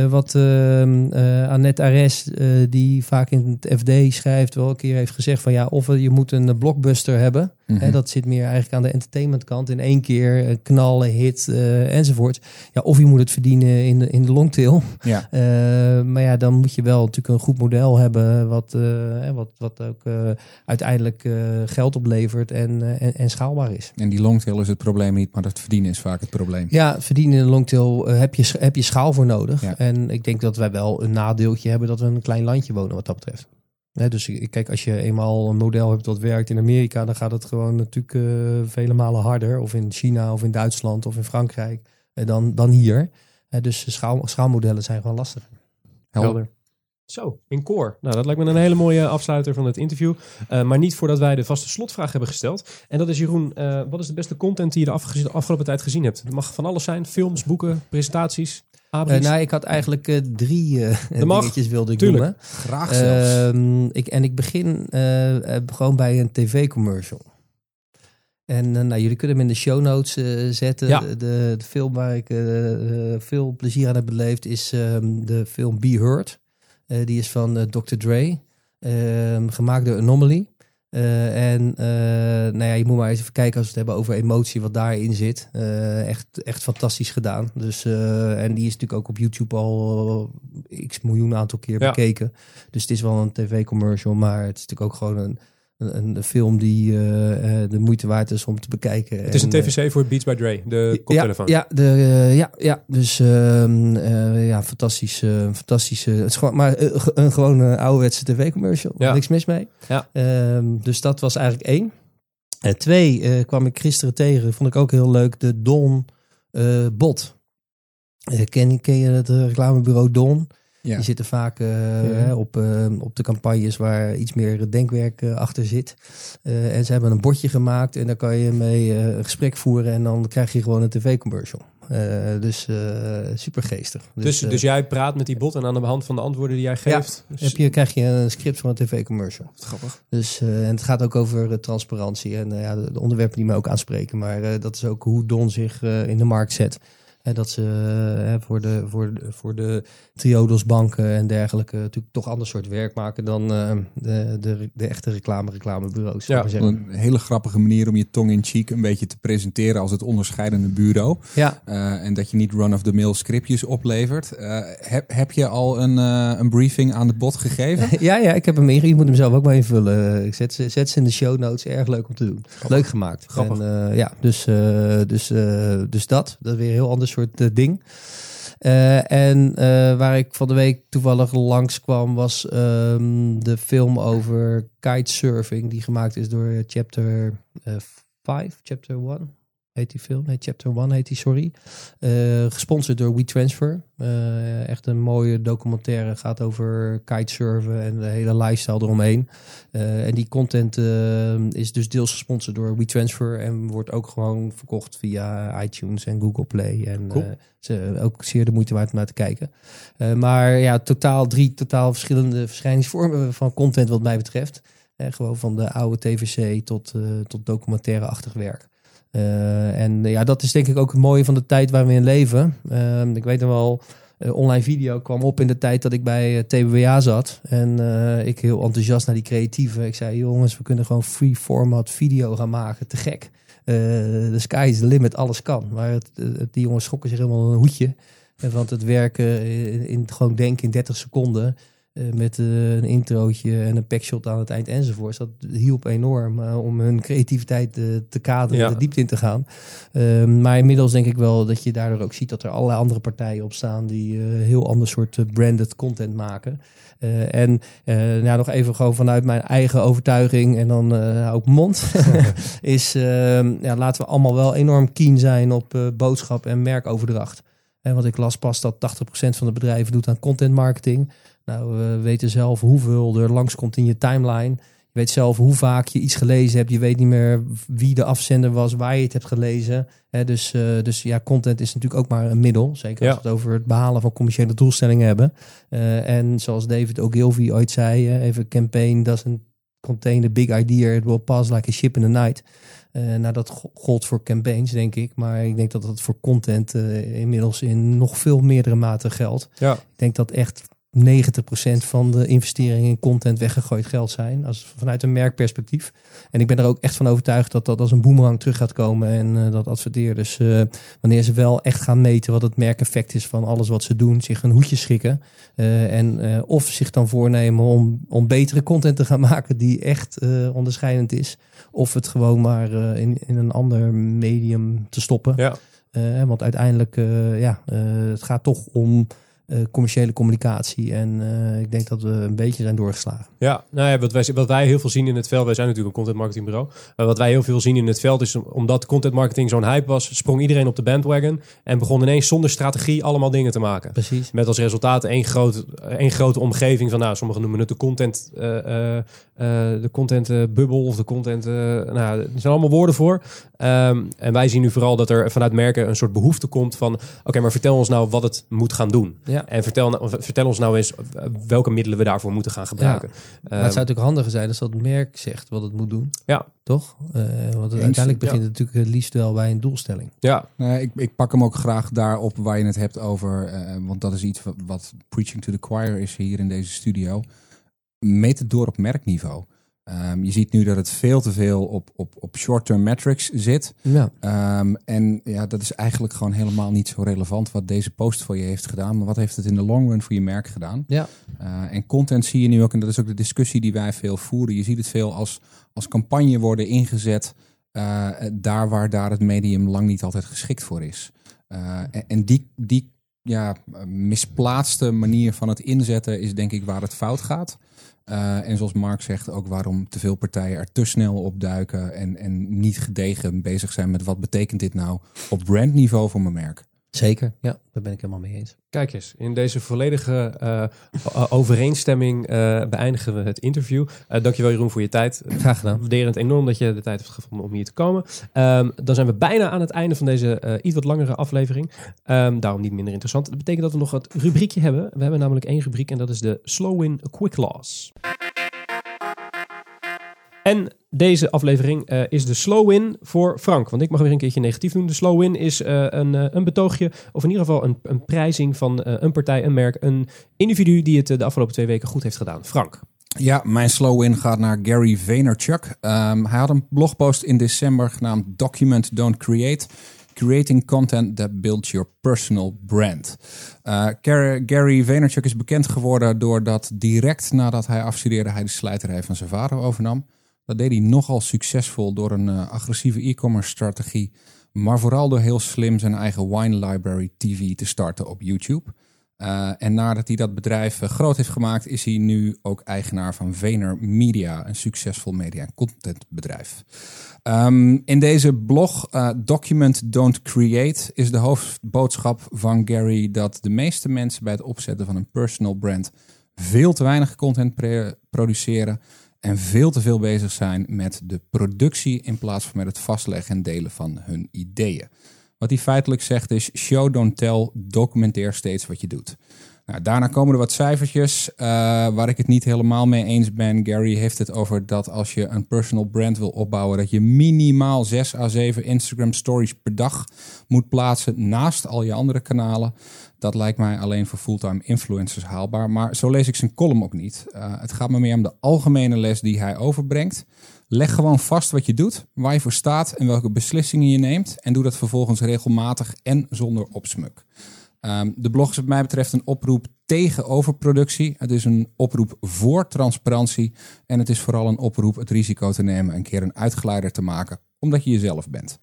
wat ehm, eh Annette Ares, die vaak in het FD schrijft, wel een keer heeft gezegd van ja, of je moet een blockbuster hebben. Mhm. Hè, dat zit meer eigenlijk aan de entertainmentkant. In één keer knallen, hit enzovoort. Ja, of je moet het verdienen in de, in de longtail. Ja. Maar ja, dan moet je wel natuurlijk een goed model hebben. Wat, wat, wat ook uiteindelijk geld oplevert en, en, en is. En die longtail is het probleem niet, maar het verdienen is vaak het probleem. Ja, verdienen in de longtail eh, heb, je, heb je schaal voor nodig. Ja. En ik denk dat wij wel een nadeeltje hebben dat we een klein landje wonen wat dat betreft. Hè, dus ik- kijk, als je eenmaal een model hebt dat werkt in Amerika, dan gaat het gewoon natuurlijk eh, vele malen harder. Of in China, of in Duitsland, of in Frankrijk, eh, dan, dan hier. Dus schaal, schaalmodellen zijn gewoon lastig. Helder. Zo, in koor. Nou, dat lijkt me een hele mooie afsluiter van het interview. Eh, maar niet voordat wij de vaste slotvraag hebben gesteld. En dat is Jeroen, eh, wat is de beste content die je de afge- afgelopen tijd gezien hebt? Het mag van alles zijn, films, boeken, presentaties. Eh, nou, ik had eigenlijk eh, drie eh, mag. dingetjes wilde ik Tuurlijk. noemen. Graag zelfs. Ehm, ik, en ik begin eh, eh, gewoon bij een tv-commercial. En nou, jullie kunnen hem in de show notes zetten. Ja. De, de, film waar ik veel plezier aan heb beleefd is ehm, de film Be Heard. Eh, die is van eh, Dr. Dre. Ehm, gemaakt door Anomaly. Eh, en nou ja, je moet maar eens even kijken als we het hebben over emotie, wat daarin zit. Echt, echt fantastisch gedaan. Dus, en die is natuurlijk ook op YouTube al x miljoen aantal keer Ja. bekeken. Dus het is wel een tv-commercial, maar het is natuurlijk ook gewoon een, een, een film die eh, eh, de moeite waard is om te bekijken. het is een En, eh, tvc voor Beats by Dre, de ja, koptelefoon. ja, de, eh, ja, ja, dus ehm, eh, ja, fantastisch, eh, fantastische. Het is gewoon, maar een gewone ouderwetse tv-commercial. Ja. Niks mis mee. Ja. Ehm, dus dat was eigenlijk één. Twee kwam ik gisteren tegen, vond ik ook heel leuk, de Don Bot. Ken, ken je het reclamebureau Don? Ja. Die zitten vaak eh, op, eh, op de campagnes waar iets meer denkwerk eh, achter zit. En ze hebben een bordje gemaakt en daar kan je mee een gesprek voeren en dan krijg je gewoon een tv-commercial. Dus super geestig. Dus, eh, dus jij praat met die bot en aan de hand van de antwoorden die jij geeft... dus- heb je, krijg je een script voor een tv-commercial. Grappig. Dus, en het gaat ook over transparantie en ja, de, de onderwerpen die mij ook aanspreken. Maar dat is ook hoe Don zich in de markt zet. Hè, dat ze hè, voor, de, voor, de, voor de triodosbanken en dergelijke natuurlijk toch ander soort werk maken dan eh, de, de, de echte reclame, reclamebureaus. Ja. Een hele grappige manier om je tong in cheek een beetje te presenteren als het onderscheidende bureau. Ja, Eh, en dat je niet run-of-the-mill scriptjes oplevert. Eh, heb, heb je al een, eh, een briefing aan het bot gegeven? ja, ja, ik heb hem ingezien. Je moet hem zelf ook maar invullen. Ik zet ze, zet ze in de show notes. Erg leuk om te doen. Leuk gemaakt. Grappig. En, eh, ja, dus, eh, dus, eh, dus dat. Dat is weer een heel ander soort eh, ding. Eh, en eh, waar ik van de week toevallig langs kwam was ehm, de film over kitesurfing. Die gemaakt is door Chapter 5, Chapter 1. Heet die film? Nee, Chapter 1 heet die, sorry. Eh, gesponsord door WeTransfer. Eh echt een mooie documentaire. Gaat over kitesurfen en de hele lifestyle eromheen. Eh, en die content is dus deels gesponsord door WeTransfer. En wordt ook gewoon verkocht via iTunes en Google Play. En Cool. ze, ook zeer de moeite waard om naar te kijken. Maar ja, totaal drie totaal verschillende verschijningsvormen van content wat mij betreft. Gewoon van de oude TVC tot, tot documentaire-achtig werk. Eh, en eh, ja, dat is denk ik ook het mooie van de tijd waar we in leven. Ehm, ik weet nog wel, eh, online video kwam op in de tijd dat ik bij TBWA zat. En ik heel enthousiast naar die creatieven. Ik zei, jongens, we kunnen gewoon free format video gaan maken. Te gek. De sky is the limit, alles kan. Maar het, die jongens schokken zich helemaal een hoedje. Want het werken in gewoon denken in 30 seconden. Eh, met eh, een introotje en een packshot aan het eind enzovoorts. Dat hielp enorm eh, om hun creativiteit te kaderen, Ja. de diepte in te gaan. Ehm, maar inmiddels denk ik wel dat je daardoor ook ziet dat er allerlei andere partijen op staan die heel ander soort branded content maken. En nou, nog even gewoon vanuit mijn eigen overtuiging en dan hou ik mijn mond. is ehm, ja, laten we allemaal wel enorm keen zijn op boodschap en merkoverdracht. En want ik las pas dat 80% van de bedrijven doet aan content marketing. Nou, we weten zelf hoeveel er langskomt in je timeline. Je weet zelf hoe vaak je iets gelezen hebt. Je weet niet meer wie de afzender was, waar je het hebt gelezen. Dus, eh, dus ja, content is natuurlijk ook maar een middel. Zeker als we het over het behalen van commerciële doelstellingen hebben. Eh, en zoals David Ogilvy ooit zei, eh, even campaign doesn't contain the big idea. It will pass like a ship in the night. Eh, nou, dat go- gold voor campaigns, denk ik. Maar ik denk dat dat voor content inmiddels in nog veel meerdere mate geldt. Ja. Ik denk dat echt 90% van de investeringen in content weggegooid geld zijn. Als, vanuit een merkperspectief. En ik ben er ook echt van overtuigd dat dat als een boemerang terug gaat komen. En eh, dat adverteerders, eh, wanneer ze wel echt gaan meten wat het merkeffect is van alles wat ze doen, zich een hoedje schikken. Eh, en of zich dan voornemen om, om betere content te gaan maken die echt onderscheidend is. Of het gewoon maar in, in een ander medium te stoppen. Ja. Want uiteindelijk, ja, het gaat toch om eh, commerciële communicatie. En eh, ik denk dat we een beetje zijn doorgeslagen. Ja, nou ja, wat, wij, wat wij heel veel zien in het veld, wij zijn natuurlijk een content marketingbureau. Maar wat wij heel veel zien in het veld is, omdat content marketing zo'n hype was, sprong iedereen op de bandwagon en begon ineens zonder strategie allemaal dingen te maken. Precies. Met als resultaat één, groot, één grote omgeving van, nou, sommigen noemen het de content, eh, de content bubbel of de content, nou, er zijn allemaal woorden voor. Ehm, en wij zien nu vooral dat er vanuit merken een soort behoefte komt van, oké, maar vertel ons nou wat het moet gaan doen. Ja. En vertel, nou- vertel ons nou eens eh, welke middelen we daarvoor moeten gaan gebruiken. Maar het Ehm, zou natuurlijk handiger zijn als dat merk zegt wat het moet doen. Ja. Toch? Eh, want uiteindelijk begint ja. het natuurlijk het liefst wel bij een doelstelling. ja, Nee, ik, ik pak hem ook graag daarop waar je het hebt over, eh, want dat is iets wat, wat preaching to the choir is hier in deze studio. Meet het door op merkniveau. Ehm, je ziet nu dat het veel te veel op, op, op short-term metrics zit. Ja. Ehm, en ja, dat is eigenlijk gewoon helemaal niet zo relevant wat deze post voor je heeft gedaan. Maar wat heeft het in de long run voor je merk gedaan? Ja. Eh, en content zie je nu ook, en dat is ook de discussie die wij veel voeren. Je ziet het veel als, als campagne worden ingezet eh, daar waar daar het medium lang niet altijd geschikt voor is. Eh, en, en die, die ja, misplaatste manier van het inzetten is denk ik waar het fout gaat. Eh, en zoals Mark zegt, ook waarom te veel partijen er te snel op duiken en, en niet gedegen bezig zijn met wat betekent dit nou op brandniveau voor mijn merk. Zeker. Ja, daar ben ik helemaal mee eens. Kijk eens, in deze volledige eh, overeenstemming eh, beëindigen we het interview. Eh dankjewel Jeroen voor je tijd. Graag gedaan. Het enorm dat je de tijd hebt gevonden om hier te komen. Ehm, dan zijn we bijna aan het einde van deze iets wat langere aflevering. Ehm, daarom niet minder interessant. Dat betekent dat we nog het rubriekje hebben. We hebben namelijk één rubriek en dat is de Slow Win Quick Loss. En deze aflevering eh, is de slow win voor Frank. Want ik mag weer een keertje negatief doen. De slow win is eh, een, eh, een betoogje, of in ieder geval een, een prijzing van een partij, een merk, een individu die het de afgelopen twee weken goed heeft gedaan. Frank. Ja, mijn slow win gaat naar Gary Vaynerchuk. Ehm, hij had een blogpost in december genaamd Document Don't Create. Creating content that builds your personal brand. Gar- Gary Vaynerchuk is bekend geworden doordat direct nadat hij afstudeerde hij de slijterij van Zavaro overnam. Dat deed hij nogal succesvol door een eh, agressieve e-commerce strategie, maar vooral door heel slim zijn eigen Wine Library TV te starten op YouTube. Uh, en nadat hij dat bedrijf uh, groot heeft gemaakt, is hij nu ook eigenaar van Vener Media, een succesvol media- en contentbedrijf. Um, in deze blog, Document Don't Create, is de hoofdboodschap van Gary dat de meeste mensen bij het opzetten van een personal brand veel te weinig content produceren en veel te veel bezig zijn met de productie in plaats van met het vastleggen en delen van hun ideeën. Wat hij feitelijk zegt is: show, don't tell, documenteer steeds wat je doet. Nou, daarna komen er wat cijfertjes uh, waar ik het niet helemaal mee eens ben. Gary heeft het over dat als je een personal brand wil opbouwen, dat je minimaal 6 à 7 Instagram stories per dag moet plaatsen naast al je andere kanalen. Dat lijkt mij alleen voor fulltime influencers haalbaar. Maar zo lees ik zijn column ook niet. Uh, het gaat me meer om de algemene les die hij overbrengt. Leg gewoon vast wat je doet, waar je voor staat en welke beslissingen je neemt. En doe dat vervolgens regelmatig en zonder opsmuk. Um, de blog is wat mij betreft een oproep tegen overproductie. Het is een oproep voor transparantie. En het is vooral een oproep het risico te nemen een keer een uitgeleider te maken, omdat je jezelf bent.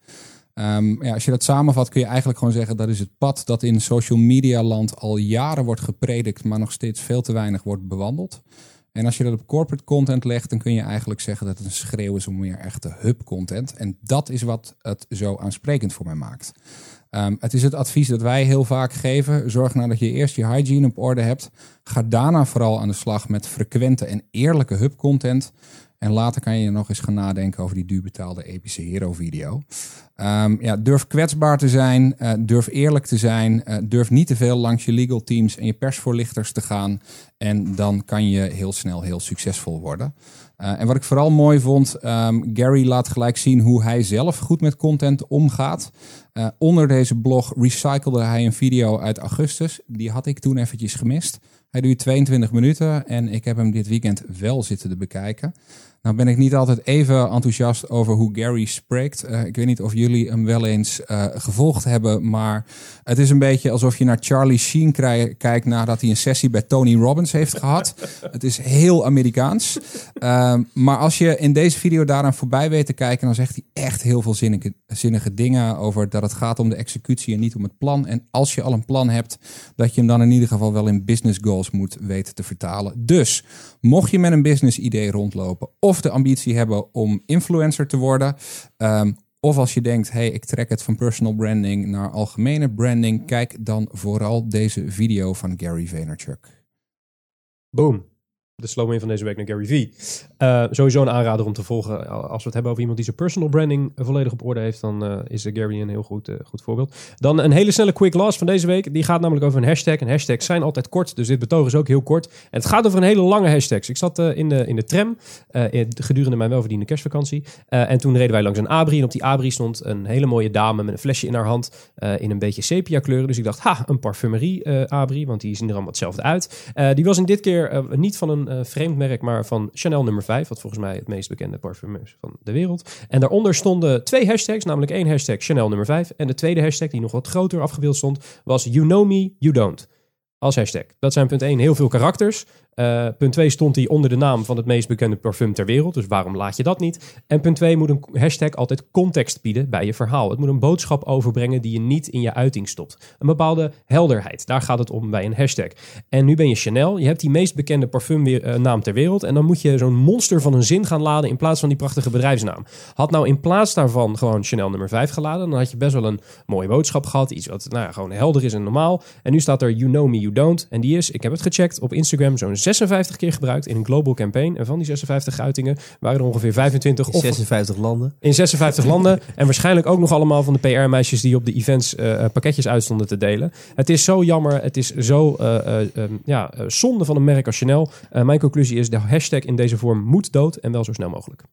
Um, ja, als je dat samenvat kun je eigenlijk gewoon zeggen dat is het pad dat in social media land al jaren wordt gepredikt, maar nog steeds veel te weinig wordt bewandeld. En als je dat op corporate content legt, dan kun je eigenlijk zeggen dat het een schreeuw is om meer echte hub content. En dat is wat het zo aansprekend voor mij maakt. Um, het is het advies dat wij heel vaak geven. Zorg nou dat je eerst je hygiene op orde hebt. Ga daarna vooral aan de slag met frequente en eerlijke hub content. En later kan je nog eens gaan nadenken over die duur betaalde epische hero video. Um, ja, durf kwetsbaar te zijn, uh, durf eerlijk te zijn, uh, durf niet te veel langs je legal teams en je persvoorlichters te gaan. En dan kan je heel snel heel succesvol worden. Uh, en wat ik vooral mooi vond, um, Gary laat gelijk zien hoe hij zelf goed met content omgaat. Onder deze blog recyclede hij een video uit augustus. Die had ik toen eventjes gemist. Hij duurt 22 minuten en ik heb hem dit weekend wel zitten te bekijken. Nou ben ik niet altijd even enthousiast over hoe Gary spreekt. Uh, ik weet niet of jullie hem wel eens uh, gevolgd hebben, maar het is een beetje alsof je naar Charlie Sheen kijkt nadat hij een sessie bij Tony Robbins heeft gehad. het is heel Amerikaans. Uh, maar als je in deze video daaraan voorbij weet te kijken, dan zegt hij echt heel veel zinnige, zinnige dingen over dat het gaat om de executie en niet om het plan. En als je al een plan hebt, dat je hem dan in ieder geval wel in business goals moet weten te vertalen. Dus mocht je met een business idee rondlopen of de ambitie hebben om influencer te worden, um, of als je denkt, hey, ik trek het van personal branding naar algemene branding, kijk dan vooral deze video van Gary Vaynerchuk. Boom de slow van deze week naar Gary Vee. Uh, sowieso een aanrader om te volgen. Als we het hebben over iemand die zijn personal branding volledig op orde heeft, dan uh, is Gary een heel goed, uh, goed voorbeeld. Dan een hele snelle quick loss van deze week. Die gaat namelijk over een hashtag. En hashtags zijn altijd kort, dus dit betoog is ook heel kort. En het gaat over een hele lange hashtag. Ik zat in, de, in de tram gedurende mijn welverdiende kerstvakantie. en toen reden wij langs een abri. En op die abri stond een hele mooie dame met een flesje in haar hand. in een beetje sepia kleuren. Dus ik dacht, ha, een parfumerie abri. Want die zien er allemaal hetzelfde uit. die was in dit keer niet van een uh, vreemd merk, maar van Chanel nummer 5, wat volgens mij het meest bekende parfum is van de wereld. En daaronder stonden twee hashtags, namelijk één hashtag Chanel nummer 5 en de tweede hashtag, die nog wat groter afgebeeld stond, was You Know Me, You Don't. Als hashtag. Dat zijn punt 1 heel veel karakters. Uh, punt 2 stond hij onder de naam van het meest bekende parfum ter wereld. Dus waarom laat je dat niet? En punt 2 moet een hashtag altijd context bieden bij je verhaal. Het moet een boodschap overbrengen die je niet in je uiting stopt. Een bepaalde helderheid. Daar gaat het om bij een hashtag. En nu ben je Chanel. Je hebt die meest bekende parfumnaam ter wereld. En dan moet je zo'n monster van een zin gaan laden in plaats van die prachtige bedrijfsnaam. Had nou in plaats daarvan gewoon Chanel nummer 5 geladen. Dan had je best wel een mooie boodschap gehad. Iets wat nou ja, gewoon helder is en normaal. En nu staat er You Know Me, You Don't. En die is, ik heb het gecheckt op Instagram, zo'n 56 keer gebruikt in een global campaign. En van die 56 uitingen waren er ongeveer 25 in 56 landen. In 56 landen. En waarschijnlijk ook nog allemaal van de PR-meisjes die op de events uh, pakketjes uitstonden te delen. Het is zo jammer. Het is zo uh, uh, ja, zonde van een merk als Chanel. mijn conclusie is: de hashtag in deze vorm moet dood en wel zo snel mogelijk.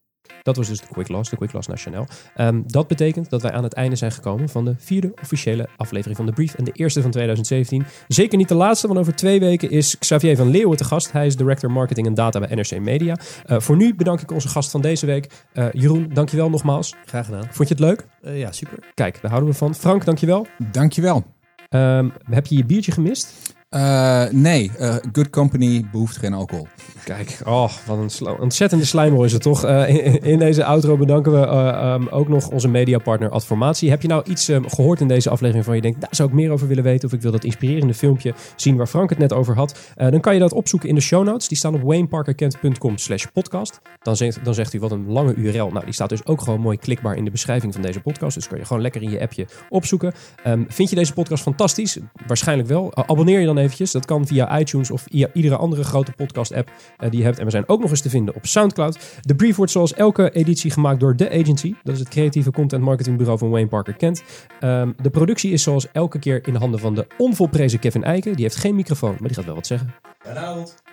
Dat was dus de Quick Loss, de Quick Loss Nationaal. Um, dat betekent dat wij aan het einde zijn gekomen van de vierde officiële aflevering van de Brief. En de eerste van 2017. Zeker niet de laatste, want over twee weken is Xavier van Leeuwen te gast. Hij is Director Marketing en Data bij NRC Media. Uh, voor nu bedank ik onze gast van deze week. Uh, Jeroen, dankjewel nogmaals. Graag gedaan. Vond je het leuk? Uh, ja, super. Kijk, daar houden we van. Frank, dankjewel. Dankjewel. Um, heb je je biertje gemist? Uh, nee, uh, Good Company behoeft geen alcohol. Kijk, oh, wat een ontzettende slijmer is het toch. Uh, in, deze outro bedanken we um, ook nog onze mediapartner Adformatie. Heb je nou iets um, gehoord in deze aflevering van je denkt, daar zou ik meer over willen weten of ik wil dat inspirerende filmpje zien waar Frank het net over had. dan kan je dat opzoeken in de show notes. Die staan op wayneparkerkent.com slash podcast. Dan zegt, dan zegt u wat een lange URL. Nou, die staat dus ook gewoon mooi klikbaar in de beschrijving van deze podcast. Dus kan je gewoon lekker in je appje opzoeken. Um, vind je deze podcast fantastisch? Waarschijnlijk wel. abonneer je dan eventjes. Dat kan via iTunes of via iedere andere grote podcast-app uh, die je hebt. En we zijn ook nog eens te vinden op Soundcloud. De brief wordt zoals elke editie gemaakt door The Agency. Dat is het creatieve content marketingbureau van Wayne Parker Kent. Um, de productie is zoals elke keer in de handen van de onvolprezen Kevin Eiken. Die heeft geen microfoon, maar die gaat wel wat zeggen.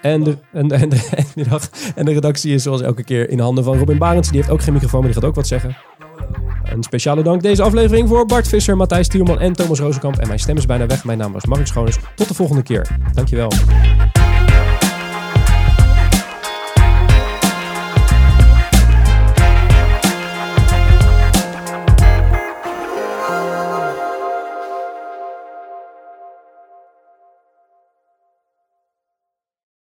En de, en, en, de, en, de, en de redactie is zoals elke keer in de handen van Robin Barends. Die heeft ook geen microfoon, maar die gaat ook wat zeggen. Een speciale dank deze aflevering voor Bart Visser, Matthijs Tielman en Thomas Rozenkamp. En mijn stem is bijna weg. Mijn naam was Mark Schoones. Tot de volgende keer. Dankjewel.